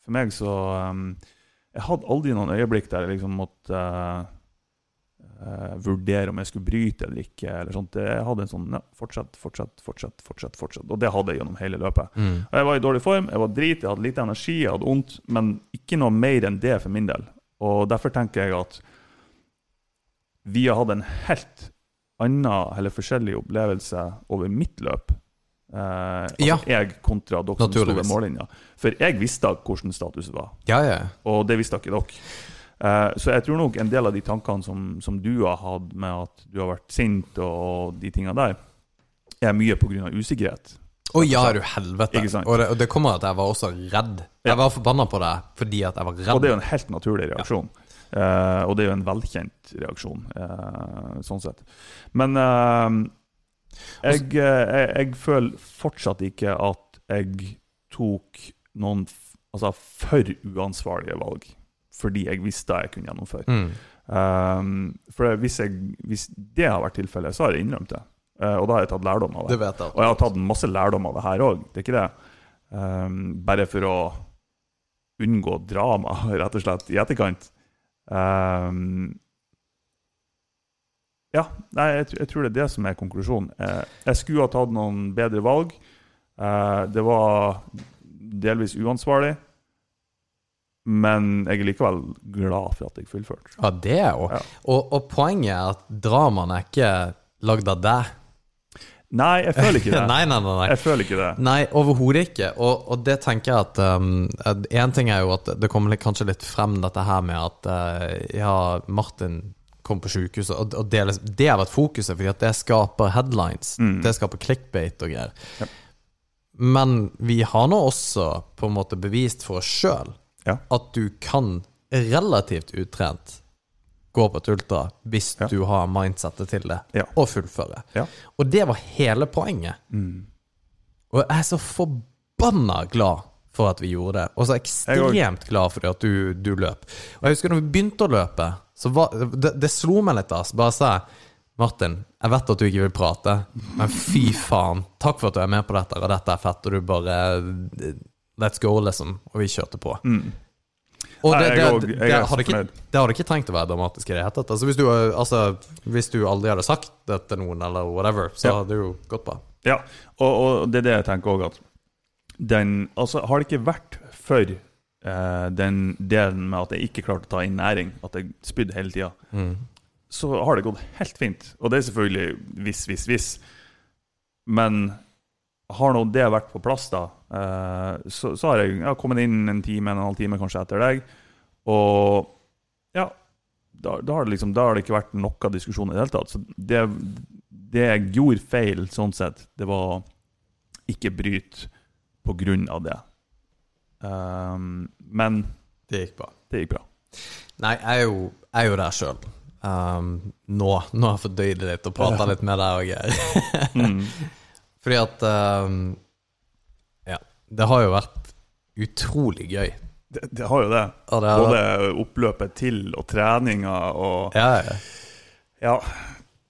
For meg så um, Jeg hadde aldri noen øyeblikk der jeg liksom måtte uh, uh, vurdere om jeg skulle bryte eller ikke. eller sånt. Jeg hadde en sånn ja, fortsett, fortsett, fortsett, fortsett, fortsett. Og det hadde jeg gjennom hele løpet. Mm. Jeg var i dårlig form, jeg var drit, jeg hadde lite energi, jeg hadde vondt, men ikke noe mer enn det for min del. Og derfor tenker jeg at vi har hatt en helt annen eller forskjellig opplevelse over mitt løp. Eh, altså Ja. Jeg kontra dere som sto ved mållinja. For jeg visste hvordan statusen var, Ja, ja. og det visste ikke dere. Eh, så jeg tror nok en del av de tankene som, som du har hatt med at du har vært sint og de tingene der, er mye pga. usikkerhet. Å ja, du helvete. Og det, og det kommer at jeg var også redd. Ja. Jeg var forbanna på deg fordi at jeg var redd. Og det er jo en helt naturlig reaksjon. Eh, og det er jo en velkjent reaksjon, uh, sånn sett. Men uh, jeg, jeg, jeg føler fortsatt ikke at jeg tok noen altså, for uansvarlige valg, fordi jeg visste jeg kunne gjennomføre. Mm. Um, for hvis, jeg, hvis det har vært tilfellet, så har jeg innrømt det. Eh, og da har jeg tatt lærdom av det. Det vet jeg. Og jeg har tatt masse lærdom av det her òg, det er ikke det. Um, bare for å unngå drama, (laughs) rett og slett, i etterkant. Um, ja, nei, jeg, jeg tror det er det som er konklusjonen. Eh, jeg skulle ha tatt noen bedre valg. Eh, det var delvis uansvarlig. Men jeg er likevel glad for at jeg fullførte. Ja, det er jo. Ja. Og, og poenget er at dramaene er ikke lagd av deg. Nei, jeg føler ikke det. (laughs) nei, nei, nei. nei. Jeg føler ikke det. Nei, overhodet ikke. Og, og det tenker jeg at um, En ting er jo at det kommer kanskje litt frem dette her med at uh, ja, Martin kom på sykehuset, og, og det, liksom- det har vært fokuset, fordi at det skaper headlines. Mm. Det skaper clickbait og greier. Men vi har nå også på en måte bevist for oss sjøl Ja. at du kan relativt utrent gå på et ultra hvis Ja. du har mindsettet til det, Ja. og fullføre. Ja. Og det var hele poenget. Mm. Og jeg er så forbanna glad for at vi gjorde det, og så ekstremt glad for at du, du løp. Og jeg husker når vi begynte å løpe, så var, det, det slo meg litt, Altså. Bare sa Martin, jeg vet at du ikke vil prate, men fy faen, takk for at du er med på dette, og dette er fett, og du bare Let's go, liksom. Og vi kjørte på. Mm. Nei, det, det, det, det, hadde ikke, det hadde ikke trengt å være dramatisk i det hele tatt. Altså, hvis, du, altså, hvis du aldri hadde sagt det til noen, eller whatever, så Ja. hadde det jo gått bra. Ja, og, og det er det jeg tenker òg, at den Altså, har det ikke vært for eh, den delen med at jeg ikke klarte å ta inn næring, at jeg spydde hele tida, Mm. så har det gått helt fint. Og det er selvfølgelig hvis, hvis, hvis. Men har nå det vært på plass, da, eh, så, så har jeg, jeg har kommet inn en time, en halv time kanskje etter deg, og ja da, da, har det liksom, da har det ikke vært noe diskusjon i det hele tatt. Så det, det jeg gjorde feil, sånn sett, det var ikke bryte på grunn av det. Um, men Det gikk bra. det gikk bra. Nei, jeg er jo, jeg er jo der sjøl. Um, nå, nå har jeg fordøyd det litt og prata litt med deg greier. Mm. (laughs) Fordi at um, Ja. Det har jo vært utrolig gøy. Det, det har jo det. Det har Både oppløpet til og treninga og Ja, ja. Ja.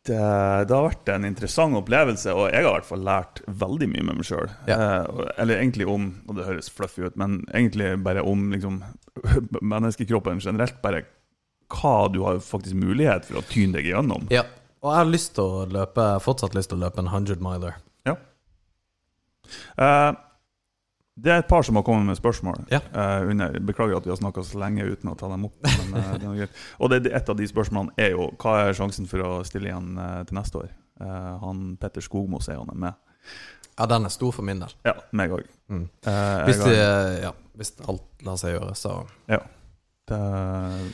Det, det har vært en interessant opplevelse, og jeg har i hvert fall lært veldig mye med meg sjøl. Ja. Eh, eller egentlig om, og det høres fluffy ut, men egentlig bare om liksom, (laughs) menneskekroppen generelt. Bare hva du har faktisk mulighet for å tyne deg igjennom. ja. Og jeg har lyst til å løpe fortsatt lyst til å løpe en 100 miler. Eh, det er et par som har kommet med spørsmål. Ja. Uh, under, beklager at vi har snakka så lenge uten å ta dem opp. Men, uh, det er. Og det, et av de spørsmålene er jo hva er sjansen for å stille igjen uh, til neste år. Han Petter Skogmo sier han er med. Ja, den er stor for min del. Ja, meg òg. Mm. Hvis, ja, hvis alt lar seg gjøre, så ja. Det,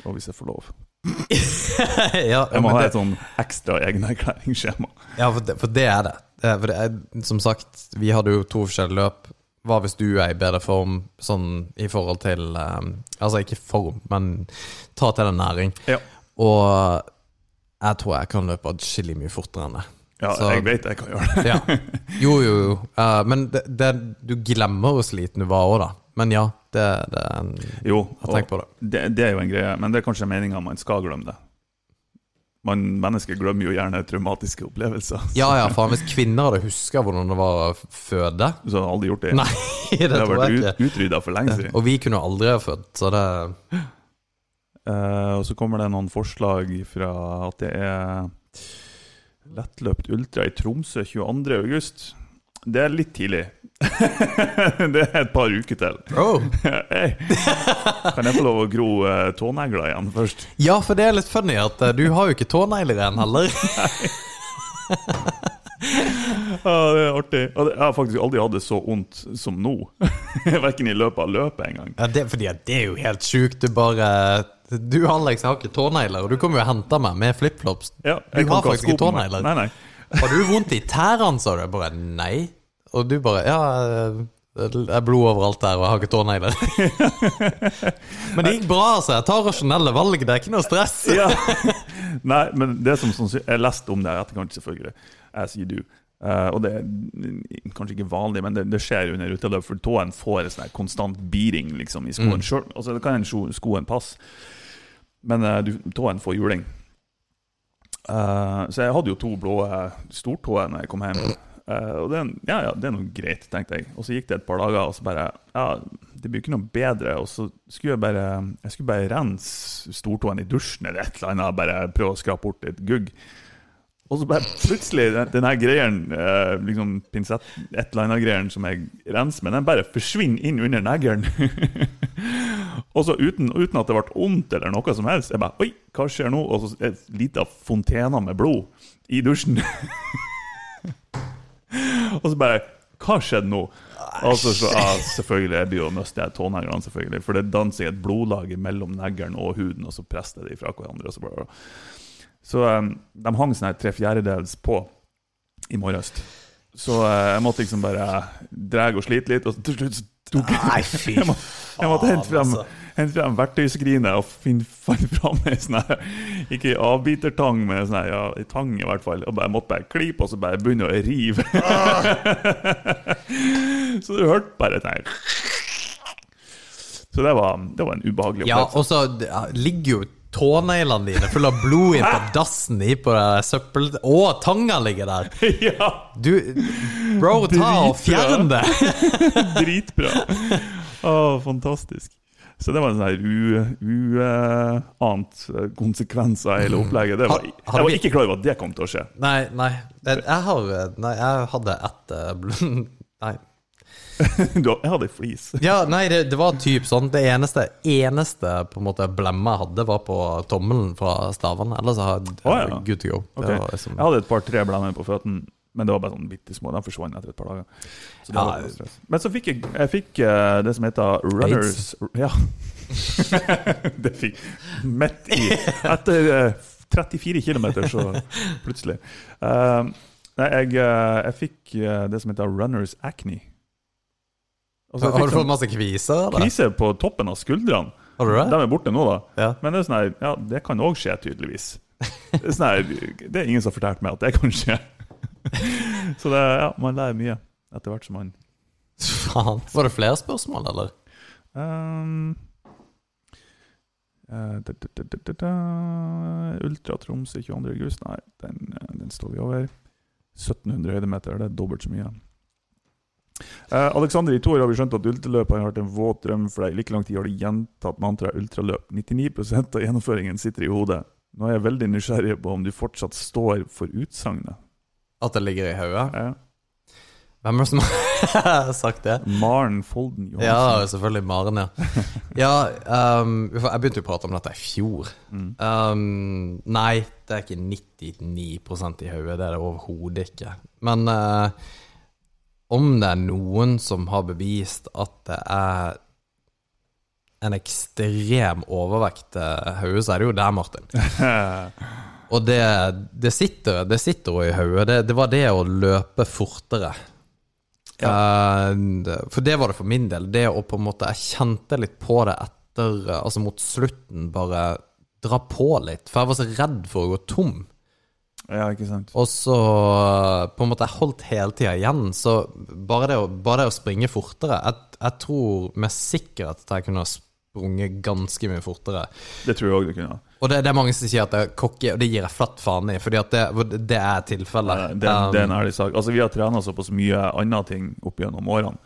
og hvis jeg får lov. (laughs) Ja, Jeg må ha det, et sånn ekstra egenerklæringsskjema. (laughs) ja for, det, for det er det. det, er, for det er, som sagt, vi hadde jo to forskjellige løp. Hva hvis du er i bedre form sånn i forhold til um, Altså ikke form, men ta til deg næring. Ja. Og jeg tror jeg kan løpe adskillig mye fortere enn det. Ja, Så- jeg vet jeg kan gjøre det. Ja. (laughs) Jo, jo, jo. Uh, men det, du glemmer hvor sliten du var òg, da. Men ja, det, det er en Jo, Jeg tenker på det. det, det er jo en greie, men det er kanskje meninga man skal glemme det. Man, mennesker glemmer jo gjerne traumatiske opplevelser. Ja ja, faen, hvis kvinner hadde huska hvordan det var å føde Så hadde aldri gjort det. Nei, (laughs) det, det har vært ut, utrydda for lenge siden. Og vi kunne aldri ha født, så det uh, og så kommer det noen forslag fra at det er lettløpt ultra i Tromsø 22. august. Det er litt tidlig. (laughs) det er et par uker til. oh. (laughs) hey. Kan jeg få lov å gro eh, tånegler igjen først? Ja, for det er litt funny at eh, du har jo ikke tånegler igjen heller. (laughs) Ja, det er artig. Jeg har faktisk aldri hatt det så vondt som nå. Verken i løpet av løpet engang. Ja, det, fordi det er jo helt sjukt. Du bare Du, Alex, har ikke tånegler, og du kommer jo og henter meg med flipflops. Ja, Du har faktisk ikke tånegler. Nei, nei. Har du vondt i tærne, sa du? Bare nei. Og du bare ja, det er blod overalt der, og jeg har ikke tånegler. (laughs) Men det gikk bra, altså. Jeg tar rasjonelle valg, det er ikke noe stress. (laughs) Ja. Nei, men det som sannsyn- Jeg leste om det i etterkant, selvfølgelig. As you do. Uh, og det er kanskje ikke vanlig, men det, det skjer under uteløp, for tåen får en sånn konstant beating liksom, i skoen. Mm. Selv, altså, det kan en skoen passe, men uh, du, tåen får juling. Uh, så jeg hadde jo to blå eh, stortåer når jeg kom hjem. Eh, og det, ja, ja, det er noe greit, tenkte jeg. Og så gikk det et par dager, og så bare Ja, det blir ikke noe bedre. Og så skulle jeg bare Jeg skulle bare rense stortåen i dusjen eller et eller annet, bare prøve å skrape bort litt gugg. Og så bare plutselig, den, den her greien, eh, liksom pinsett, et eller annet greien som jeg renser med, den bare forsvinner inn under neglen. (laughs) og så uten, uten at det ble vondt eller noe som helst. Jeg bare Oi, hva skjer nå? Og så et lite fontene med blod i dusjen. (laughs) (laughs) og så bare Hva skjedde nå? Og så, så ja, selvfølgelig, jeg blir jo nøst i tåneglene, selvfølgelig. For det danser et blodlag mellom neglen og huden, og så presser de fra hverandre. Og så bare så um, de hang sånn her tre fjerdedels på i morges. Så uh, jeg måtte liksom bare dra og slite litt, og til slutt så tok Nei, fy jeg, må, jeg måtte hente frem, altså. hente frem verktøyskrinet og finne, finne fram ei sånn Ikke avbitertang, men sånn ja, ei tang i hvert fall. Og bare, jeg måtte bare klype, og så bare begynne å rive. (laughs) så du hørte bare sånn Så det var, det var en ubehagelig opplevelse. Ja, og så ligger jo tåneglene dine fulle av blod inn på dassen i på søppel... Å, tanga ligger der! (laughs) ja, Du, bro, ta og fjern det! (laughs) dritbra. Å, fantastisk. Så det var en sånn uant konsekvens av hele opplegget. Det var, jeg var ikke klar over at det kom til å skje. Nei, nei. Jeg har Nei, jeg hadde ett eh, (laughs) Nei. (laughs) Jeg hadde flis. (laughs) Ja, nei, det, det var typ sånn Det eneste eneste på en måte blemma jeg hadde, var på tommelen fra stavene. Ellers jeg Å, ja. good to go. Var liksom, Jeg hadde et par-tre blemmer på føttene, Men det var bare sånn bitte små. De forsvant etter et par dager. Så Ja. Men så fikk jeg, jeg fikk uh, det som heter runners (laughs) Ja. det fikk midt i Etter uh, 34 km, så plutselig. Uh, nei, jeg, eh, jeg fikk det som heter runners acne. Har du fått sånn masse kviser? Eller? Kviser på toppen av skuldrene. Har du det? De er borte nå, da. Ja. Men det er sånn her, ja, det kan òg skje, tydeligvis. Det er, sånn her, det er ingen som har fortalt meg at det kan skje. (laughs) Så det, ja, man lærer mye etter hvert som man Faen. Var det flere spørsmål, eller? um, eh, da, da, da. Ultra Tromsø 22. august. Nei, den, eh, den står vi over. 1700 høydemeter, det er dobbelt så mye. Eh, Alexander i to år har vi skjønt at ultraløp har vært en våt drøm for deg. Like lang tid har du gjentatt mantraet ultraløp. 99% av gjennomføringen sitter i hodet. Nå er jeg veldig nysgjerrig på om du fortsatt står for utsagnet. At det ligger i hodet? Ja. Hvem er det som har (laughs) sagt det? Maren Folden Ja, selvfølgelig Maren, ja. ja um, jeg begynte jo å prate om dette i fjor. Mm. Um, nei, det er ikke 99% i hodet. Det er det overhodet ikke. Men eh, om det er noen som har bevist at det er en ekstrem overvekt til hodet, så er det jo deg, Martin. (laughs) Og det, det sitter det sitter jo i hodet. Det, det var det å løpe fortere. Ja. Uh, for det var det for min del. Det å på en måte Jeg kjente litt på det etter eh, Altså mot slutten, bare dra på litt. For jeg var så redd for å gå tom. Ja, ikke sant. Og så på en måte Jeg holdt hele tida igjen. Så bare det å, bare det å springe fortere jeg, jeg tror med sikkerhet at jeg kunne ha sprunget ganske mye fortere. Det tror jeg òg du kunne. Og det, det er mange som sier at det er cocky, og det gir jeg flatt faen i, fordi at det, det er tilfellet. Ja, Det, det er en Um, ærlig sak. Altså, vi har trena såpass mye andre ting opp gjennom årene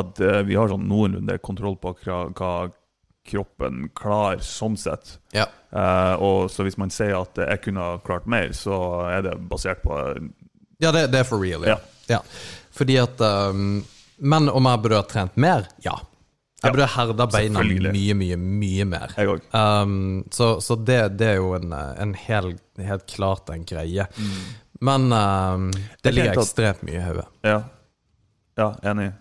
at uh, vi har sånn noenlunde kontroll på hva, hva kroppen klar sånn sett. ja. Eh, og så hvis man sier at jeg kunne ha klart mer, så er det basert på Ja, det, det er for real, ja. ja. Fordi at um, Men om jeg burde ha trent mer? Ja. Jeg burde ha herda beina mye, mye, mye mer. Um, så så det, det er jo en, en hel, helt klart en greie. Men um, det Mm. Ligger ekstremt mye i hodet. Ja. ja, enig.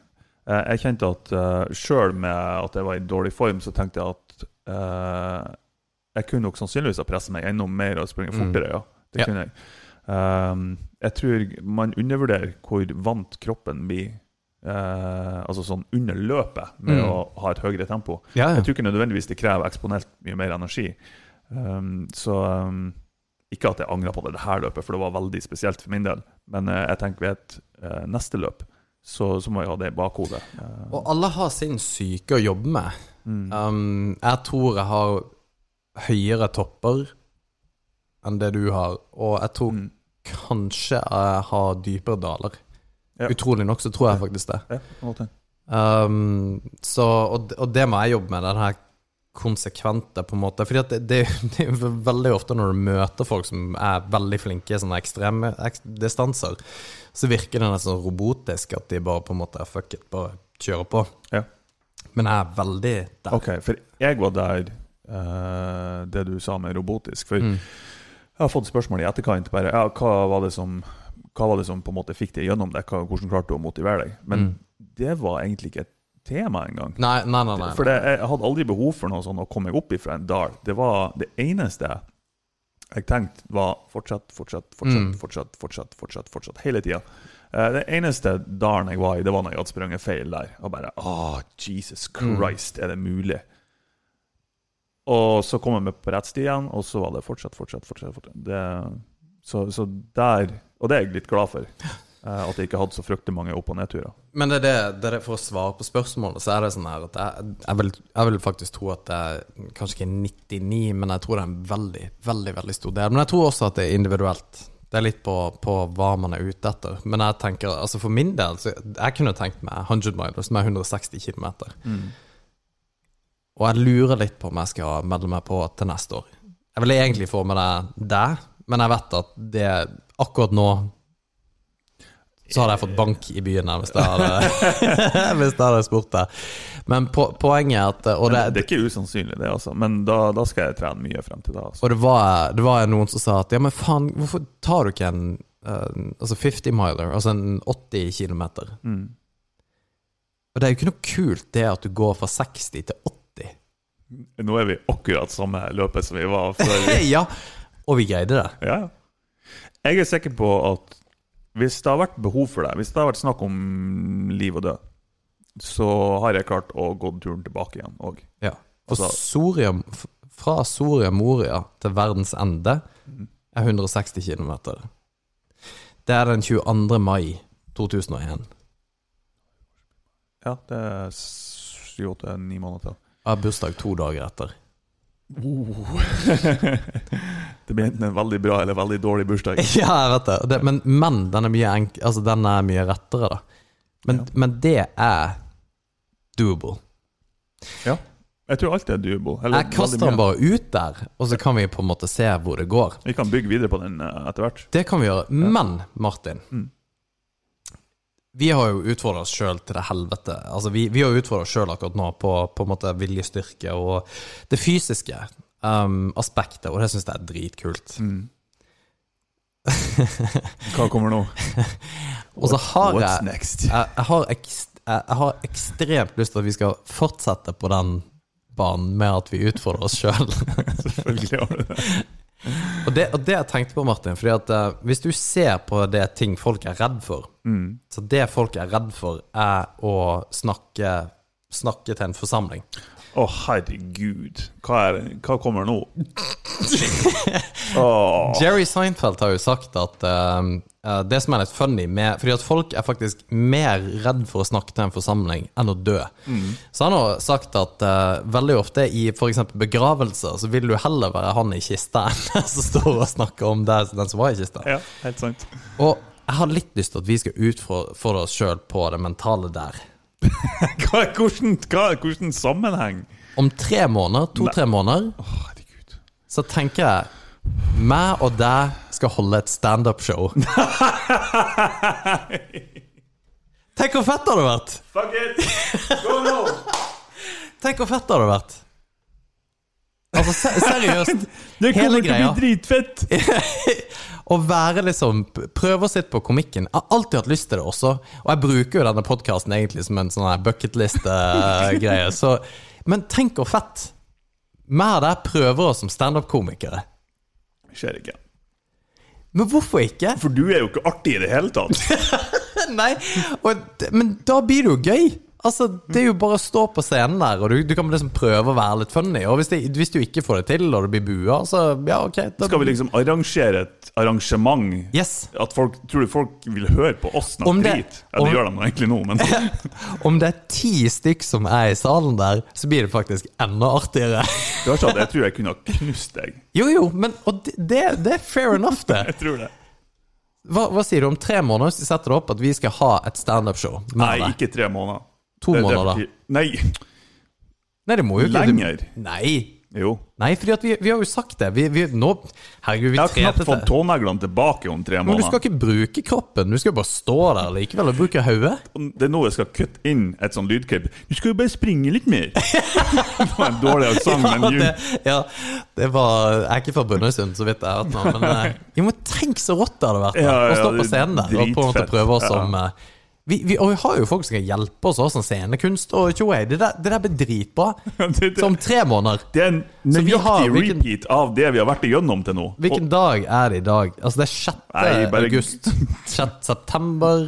Eh, jeg kjente at uh, sjøl med at jeg var i dårlig form, så tenkte jeg at uh, jeg kunne nok sannsynligvis ha pressa meg enda mer og sprunget Mm. fortere. Ja, det Ja. kunne jeg. Um, jeg tror man undervurderer hvor vant kroppen blir uh, altså sånn under løpet med Mm. å ha et høyere tempo. Ja, Jeg tror ikke nødvendigvis det krever eksponelt mye mer energi. Um, så um, ikke at jeg angrer på det, det her løpet, for det var veldig spesielt for min del. Men uh, jeg tenker ved et uh, neste løp, så, så må jeg ha det i bakhodet. Eh, Og alle har sin syke å jobbe med. mm. Um, jeg tror jeg har høyere topper enn det du har, og jeg tror Mm. kanskje jeg har dypere daler. Ja. Utrolig nok så tror jeg faktisk det. Ja. Um, så, og, og det må jeg jobbe med, den her konsekvente, på en måte. Fordi det, det, (laughs) det er jo veldig ofte når du møter folk som er veldig flinke i sånne ekstreme ek, distanser, så virker det nesten robotisk at de bare på en måte fuck it, bare kjører på. Ja. Men jeg er veldig der. Ok, for jeg var der uh, det du sa med robotisk. For Mm. jeg har fått spørsmål i etterkant bare, ja, hva var det som hva var det som på en måte fikk deg gjennom det? Hvordan klarte du å motivere deg? Men Mm. det var egentlig ikke et tema engang. Nei, nei, nei. nei. For det, jeg hadde aldri behov for noe sånn å komme opp ifra en dal. Det var det eneste jeg tenkte var fortsett, fortsett, fortsett, Mm. fortsett, fortsett, fortsett, fortsett, hele tida. Det eneste dalen jeg var i, det var når jeg hadde sprunget feil der. Og bare oh, Jesus Mm. Christ, er det mulig? Og så kom jeg meg på rett sti igjen, og så var det fortsatt, fortsatt, fortsatt. fortsatt. Det, så, så der Og det er jeg litt glad for. Eh, At jeg ikke hadde så fryktelig mange opp- og nedturer. Men det er det, det er for å svare på spørsmålet, så er det sånn her at jeg, jeg, vil, jeg vil faktisk tro at det er kanskje ikke 99, men jeg tror det er en veldig, veldig veldig stor del. Men jeg tror også at det er individuelt. Det er litt på, på hva man er ute etter. Men jeg tenker, altså for min del, så jeg kunne tenkt meg 100 miler, som er 160 km. Og jeg lurer litt på om jeg skal melde meg på til neste år. Jeg vil egentlig få med det der, men jeg vet at det akkurat nå så hadde jeg fått bank i byen her hvis jeg hadde, (laughs) hvis jeg hadde spurt deg. Men po poenget er at det, Men det er ikke usannsynlig, det, altså. Men da, da skal jeg trene mye frem til da. Altså. og det var, det var noen som sa at ja, men faen, hvorfor tar du ikke en uh, altså 50 miler, altså en 80 kilometer. Og det er jo ikke noe kult det at du går fra 60 til 80. Nå er vi akkurat samme løpet som vi var før. (laughs) ja, og vi greide det. Ja. Jeg er sikker på at hvis det har vært behov for det, hvis det har vært snakk om liv og død, så har jeg klart å gå turen tilbake igjen òg. Ja. Og Altså- Soria, fra Soria Moria til verdens ende er 160 km. Det er den 22. mai 2001. Ja, det er sju-åtte-ni måneder til. Jeg har bursdag to dager etter. Det blir enten en veldig bra eller veldig dårlig bursdag. (laughs) Ja, jeg vet det. det men, men den er enk altså, den er mye rettere, da. Men, Ja. men det er doable. Ja. Jeg tror alt er doable. eller Jeg kaster den bare ut der, og så kan vi på en måte se hvor det går. Vi kan bygge videre på den eh, etter hvert. Det kan vi gjøre. Men, Martin. Mm. Vi har jo utfordra oss sjøl til det helvete. Altså, vi, vi har utfordra oss sjøl akkurat nå på, på en måte viljestyrke og det fysiske um, aspektet, og det syns jeg er dritkult. Mm. (laughs) Hva kommer nå? Og så har What's jeg next? jeg, jeg, har ekst, jeg, har ekstremt lyst til at vi skal fortsette på den banen med at vi utfordrer oss sjøl. (laughs) Selvfølgelig har du det. Og, det, og det jeg tenkte på, Martin, fordi at uh, hvis du ser på det ting folk er redd for Mm. Så det folk er redd for, er å snakke, snakke til en forsamling. Å, herregud. Hva, er, hva kommer nå? (laughs) Oh. Jerry Seinfeld har jo sagt at eh, det som er litt funny med Fordi at folk er faktisk mer redd for å snakke til en forsamling enn å dø. Så han har sagt at uh, veldig ofte i f.eks. begravelser så vil du heller være han i kista (laughs) enn den som står og snakker om det, den som var i kista. Ja, helt sant. Og jeg har litt lyst til at vi skal utfordre oss sjøl på det mentale der. (laughs) Hva, hvordan, hva, hvordan sammenheng? Om tre måneder, to-tre måneder, oh, så tenker jeg meg og deg skal holde et standup-show. (laughs) Tenk hvor fett det hadde vært! Fuck it! Go no! Tenk hvor fett det hadde vært! Altså, se seriøst. (laughs) Det kommer til å bli dritfett! (laughs) Å være liksom Prøve å sitte på komikken. Jeg har alltid hatt lyst til det også. Og jeg bruker jo denne podkasten egentlig som en sånn bucketlist-greie. Så Men tenk hvor fett! Vi deg prøver oss som standup-komikere. Skjer ikke. Men hvorfor ikke? For du er jo ikke artig i det hele tatt. (laughs) Nei, og, men da blir det jo gøy. Altså, Det er jo bare å stå på scenen der, og du, du kan liksom prøve å være litt funny. Og hvis, det, hvis du ikke får det til, og det blir bua, så ja, ok. Da, Skal vi liksom arrangere et arrangement? Yes. At folk, Tror du folk vil høre på oss Om det- drit? Ja, det om- gjør de egentlig nå, men (laughs) Om det er ti stykk som er i salen der, så blir det faktisk enda artigere. (laughs) du har sagt, jeg tror jeg kunne ha knust deg. Jo, jo, men og det, det, det er fair enough, det. (laughs) Jeg tror det. Hva, hva sier du om tre måneder hvis vi setter det opp at vi skal ha et standup-show? Nei, det? ikke tre måneder. To Det- er for måneder, da. Nei, Nei, det må jo ikke lenger. Nei. Jo. Nei, fordi vi, vi har jo sagt det. Vi, vi, nå Herregud, vi Jeg har knapt fått tåneglene tilbake om tre måneder. Men du skal ikke bruke kroppen, du skal bare stå der likevel og bruke hodet. Det er nå jeg skal kutte inn et sånt lydklipp. Du skal jo bare springe litt mer. (laughs) det var en dårlig aksent, men Ja, you, det, ja, det var Jeg er ikke fra Brønnøysund, så vidt jeg har hørt nå, men jeg må tenke så rått det hadde vært da, Ja, ja, å stå på scenen der og på en måte prøve oss som eh, vi, vi, Og vi har jo folk som kan hjelpe oss også, som scenekunst og tjoei. Det, det der blir dritbra. (laughs) det, Så om det, tre måneder det er en nøyaktig repeat av det vi har vært igjennom til nå. Hvilken dag er det i dag? Altså, det er 6. Nei, bare- august. 6. september,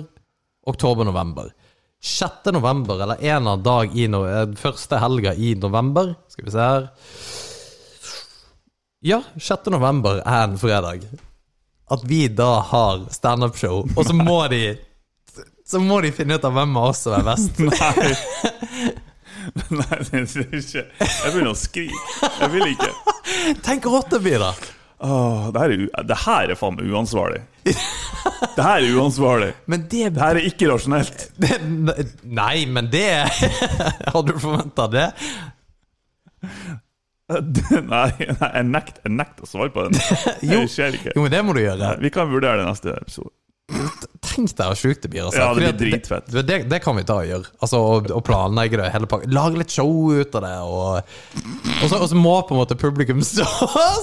oktober, november. 6. november, eller en av dag i no eh, første helga i november. Skal vi se her Ja, 6. november er en fredag. At vi da har standup-show, og så må de Så må de finne ut av hvem av oss som er best. (laughs) Nei. Nei, det er ikke Jeg begynner å skrike. Jeg vil ikke. Tenk hvor rått det blir, da! Åh, det, her er, det her er faen meg uansvarlig. Det her er uansvarlig. Men det, Det her er ikke rasjonelt. (laughs) det Nei, men det (laughs) Hadde du forventa det? Nei, nei jeg nekter jeg nekter å svare på den. Jo. Det skjer ikke. Jo, men det må du gjøre. Vi kan vurdere det neste episode. Tenk deg hvor sjukt det blir. Altså. Ja, det blir dritfett. Det, det, det kan vi ta og gjøre. Altså, og, og planlegge det hele pakken. Lage litt show ut av det. Og, og, så, og så må på en måte publikum (laughs) stå,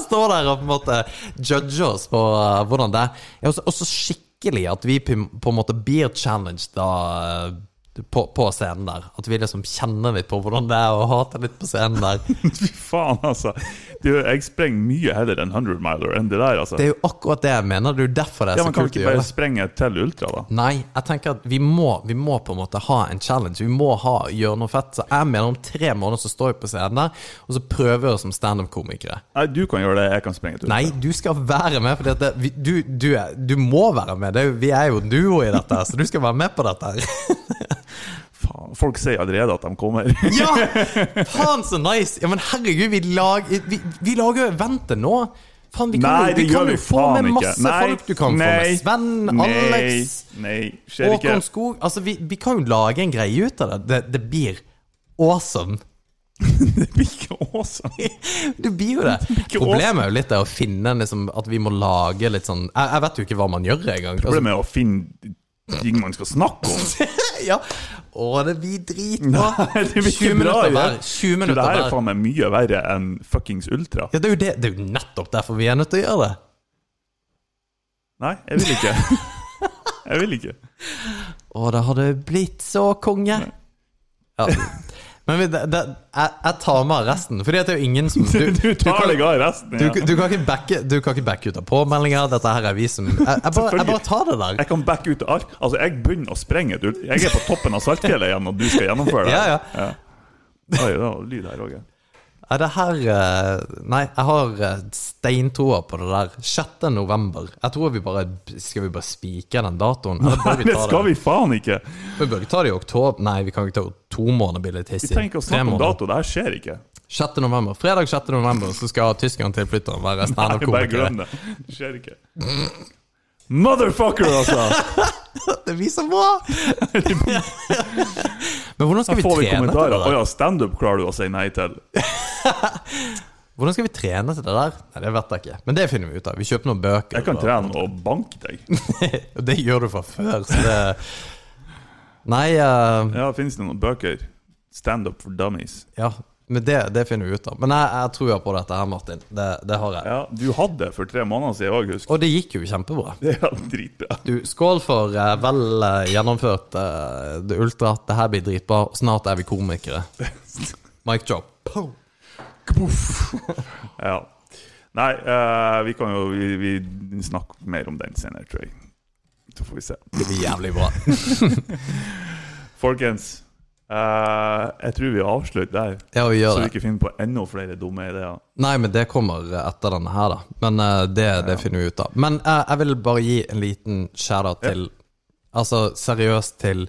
stå der og på en måte judge oss på uh, hvordan det er. Og så- skikkelig at vi på på en måte blir challenged da eh, på, på scenen der. At vi liksom kjenner litt på hvordan det er å hate litt på scenen der. (laughs) Fy faen, altså. Du, jeg sprenger mye heller en 100 miler enn det der, altså. Det er jo akkurat det jeg mener. Det er jo derfor det er Ja, så å gjøre Ja, man kan ikke bare sprenge til ultra, da? Nei, jeg tenker at vi må, vi må på en måte ha en challenge. Vi må ha, gjøre noe fett. Så jeg mener om tre måneder så står vi på scenen der, og så prøver vi oss som standup-komikere. Nei, du kan gjøre det, jeg kan sprenge til ultra. Nei, du skal være med, for du, du, du må være med. Det er, vi er jo en duo i dette, så du skal være med på dette. (laughs) (laughs) Faen, folk sier allerede at de kommer. (laughs) Ja! Faen, så nice! Ja, men herregud, vi, lag, vi, vi lager jo eventet nå. Faen, vi kan, Nei, det vi kan gjør jo vi få faen med ikke. masse Nei, folk. Du kan få med Sven, nei, Alex, Nei, skjer ikke. Håkon Skog. Altså, vi, vi kan jo lage en greie ut av det. Det, det blir awesome. (laughs) Det blir ikke awesome. Det blir jo det. ikke Problemet er jo litt det å finne liksom, at vi må lage litt sånn Jeg, jeg vet jo ikke hva man gjør engang. Altså, Problemet er å finne ting man skal snakke om. Ja. Å, det blir dritbra. Nei, (laughs) det blir 20 ikke bra. minutter hver. 20 For det her er faen meg mye verre enn fuckings ultra. Ja, det er, jo det, det er jo nettopp derfor vi er nødt til å gjøre det. Nei, jeg vil ikke. (laughs) Jeg vil ikke. Å, det hadde blitt så konge. Ja. (laughs) Men det, det, jeg, jeg tar av resten, Fordi det er jo ingen som (laughs) Du, du tar kan- deg av resten. du, Ja. du, kan ikke backe, du kan ikke backe ut av påmeldinger. Dette her er vi som Jeg, jeg, bare, jeg bare tar det der. Jeg kan backe ut av alt. Altså, jeg begynner å sprenge. Jeg er på toppen av Saltfjellet igjen, og du skal gjennomføre det. Ja, ja. Oi, det var lyd her òg. Nei, det her eh, Nei, jeg har eh, steintroa på det der. 6. november. Jeg tror vi bare Skal vi bare spike den datoen? Nei, vi Det skal det? vi faen ikke! Vi bør ikke ta det i oktober. Nei, vi kan ikke ta to måneder blir litt Vi hissig. trenger ikke å snakke om dato. Det her skjer ikke. 6. november. Fredag 6. november så skal tyskeren tilflytteren være Nei, bare glem det. Det skjer ikke. Motherfucker, altså! (laughs) Det blir så bra! (laughs) (laughs) Men hvordan skal vi trene til det der? Å ja, standup klarer du å si nei til. (laughs) Hvordan skal vi trene til det der? Nei, Det vet jeg ikke. Men det finner vi ut av. Vi kjøper noen bøker. Jeg kan trene og banke deg. (laughs) Det gjør du fra før, så det Nei, uh... Ja, finnes det noen bøker? Standup for dummies. ja. Men det, det finner vi ut av. Men jeg, jeg tror på dette her, Martin. Det, det har jeg. Ja, Du hadde det for tre måneder siden òg, husk. Og det gikk jo kjempebra. (laughs) Det er dritbra. Du, skål for uh, vel uh, gjennomført uh, det ultra. Det her blir dritbra. Snart er vi komikere. (laughs) Mic Job. (laughs) Ja. Nei, uh, vi kan jo vi, vi snakker mer om den senere, tror jeg. Så får vi se. Det blir jævlig bra. Folkens, eh, jeg tror vi avslutter der. Ja, vi Så vi ikke finner på enda flere dumme ideer. Nei, men det kommer etter denne her, da. Men uh, det, det finner vi ut av. Men uh, jeg vil bare gi en liten shout-out til Altså seriøst til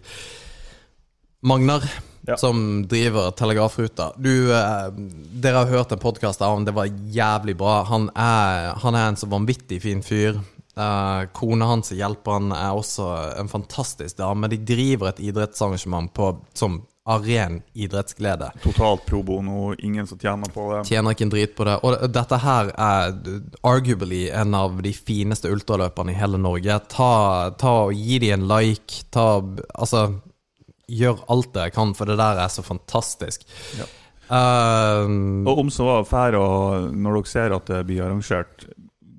Magnar, Ja. som driver Telegrafruta. Du, eh, dere har hørt en podkast av ham, det var jævlig bra. Han er, han er en så vanvittig fin fyr. Uh, kona hans hjelper han, er også en fantastisk dame. De driver et idrettsarrangement på, som av ren idrettsglede. Totalt pro bono, ingen som tjener på det. Tjener ikke en drit på det. Og dette her er arguably en av de fineste ultraløperne i hele Norge. Ta, ta og Gi de en like. Ta Altså, gjør alt dere kan, for det der er så fantastisk. Ja. Um, Og om så var fær, og når dere ser at det blir arrangert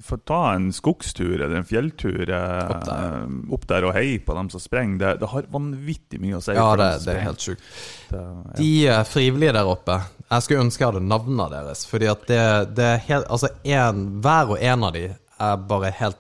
for Ta en skogstur eller en fjelltur eh, Opp der. opp der og hei på dem som sprenger. Det, det har vanvittig mye å si. ja, det, det er helt sjukt. Ja. De eh, frivillige der oppe Jeg skulle ønske jeg hadde navnene deres. Fordi at det, det er helt Altså, en, hver og en av de er bare helt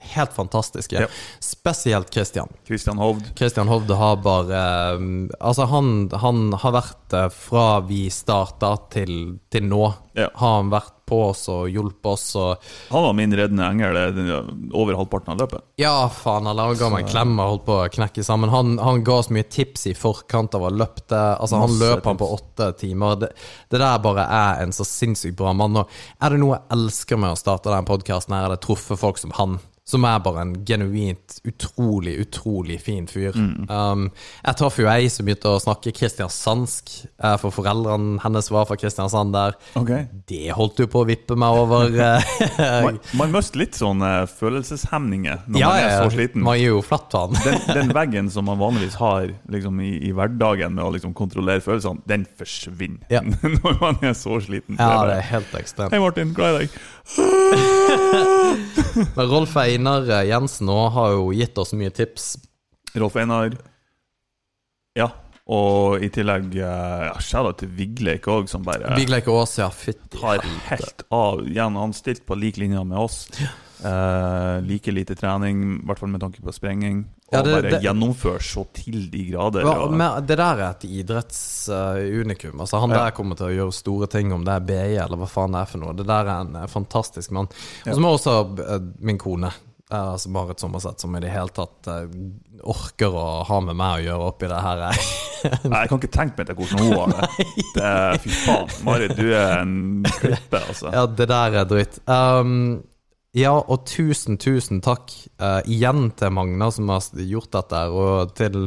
Helt fantastiske. Ja. Spesielt Christian. Christian Hovd. Christian Hovde har bare um, Altså, han, han har vært eh, fra vi starta til, til nå. Ja. Har han vært på oss og hjulpet oss og Han var min reddende engel eh, over halvparten av løpet. Ja, faen, han laga meg en klem og holdt på å knekke sammen. Han, han ga oss mye tips i forkant av å løpe. Altså, han løp han på åtte timer. Det, det der bare er en så sinnssykt bra mann. Og er det noe jeg elsker med å starte den podkasten, er det truffet folk som han. Som er bare en genuint utrolig, utrolig fin fyr. Um, jeg traff jo ei som begynte å snakke kristiansandsk, eh, for foreldrene hennes var fra Kristiansand der. Okay. Det holdt jo på å vippe meg over. (laughs) eh, Man, man mister litt sånn eh, følelseshemninger når ja, man er så sliten. Man gir jo flatt faen. Den, den veggen som man vanligvis har liksom, i, i hverdagen med å liksom, kontrollere følelsene, den forsvinner Ja. (laughs) når man er så sliten. Ja, det er helt ekstremt. Hei, Martin. Glad i deg. Men Rolf Einar Jensen nå har jo gitt oss mye tips. Rolf Einar. Ja. Og i tillegg eh, ja, shout til Vigleik òg, som bare Vigleik ja. Fytti tar helt av. Igjen, han stilte på lik linje med oss. Eh, like lite trening, i hvert fall med tanke på sprenging. Og Ja, det- bare det- gjennomfører så til de grader. Ja, og- det der er et idrettsunikum. altså, han Ja. der kommer til å gjøre store ting, om det er BI eller hva faen det er for noe. Det der er en uh, fantastisk mann. Og så må også eh, min kone, altså Marit Sommerseth, som i det hele tatt orker å ha med meg å gjøre oppi det her. Nei, jeg kan ikke tenke meg til hvordan hun har det. (laughs) det fy faen. Marit, du er en klippe, altså. ja, det der er dritt. Um, ja, og tusen, tusen takk uh, igjen til Magna som har gjort dette, og til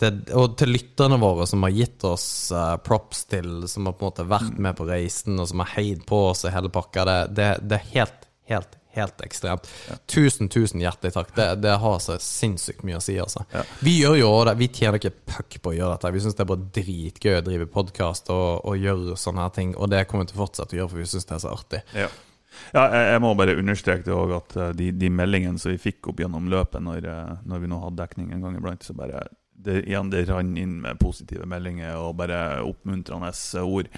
til, og til lytterne våre som har gitt oss uh, props til, som har på en måte vært med på reisen, og som har heid på oss i hele pakka, det, det, det er helt, helt, helt ekstremt. Tusen, tusen hjertelig takk. Det, det har så sinnssykt mye å si, altså. Vi gjør jo det, vi tjener ikke puck på å gjøre dette. Vi syns det er bare dritgøy å drive podkast og, og gjøre sånne her ting, og det kommer vi til å fortsette å gjøre, for vi syns det er så artig. Ja. Ja, jeg, jeg må bare understreke det òg, at eh, de, de meldingene som vi fikk opp gjennom løpet, når, eh, når vi nå hadde dekning en gang iblant, så bare det, igjen, det rant inn med positive meldinger og bare oppmuntrende ord.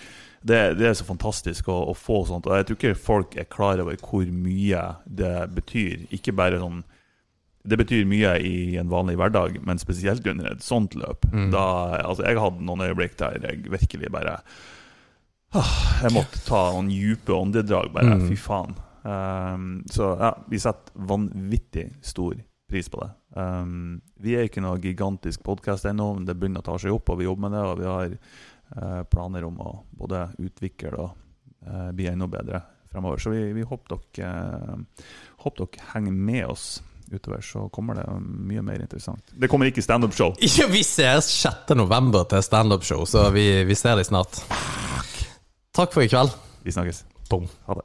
Det, det er så fantastisk å, å få sånt. Og jeg tror ikke folk er klar over hvor mye det betyr. Ikke bare sånn Det betyr mye i en vanlig hverdag, men spesielt under et sånt løp. Da, altså, jeg hadde noen øyeblikk der jeg virkelig bare Jeg måtte ta noen dype åndedrag, bare. Mm. Fy faen. Um, så ja, vi setter vanvittig stor pris på det. Um, vi er ikke noe gigantisk podkast ennå, men det begynner å ta seg opp, og vi jobber med det. Og vi har uh, planer om å både utvikle og uh, bli enda bedre fremover. Så vi, vi håper dere, uh, håper dere henger med oss utover, så kommer det mye mer interessant. Det kommer ikke standup-show. (laughs) Ja, vi ses 6. november til standup-show, så vi, vi ser deg snart. Takk for i kveld. Vi snakkes. Boom. Ha det.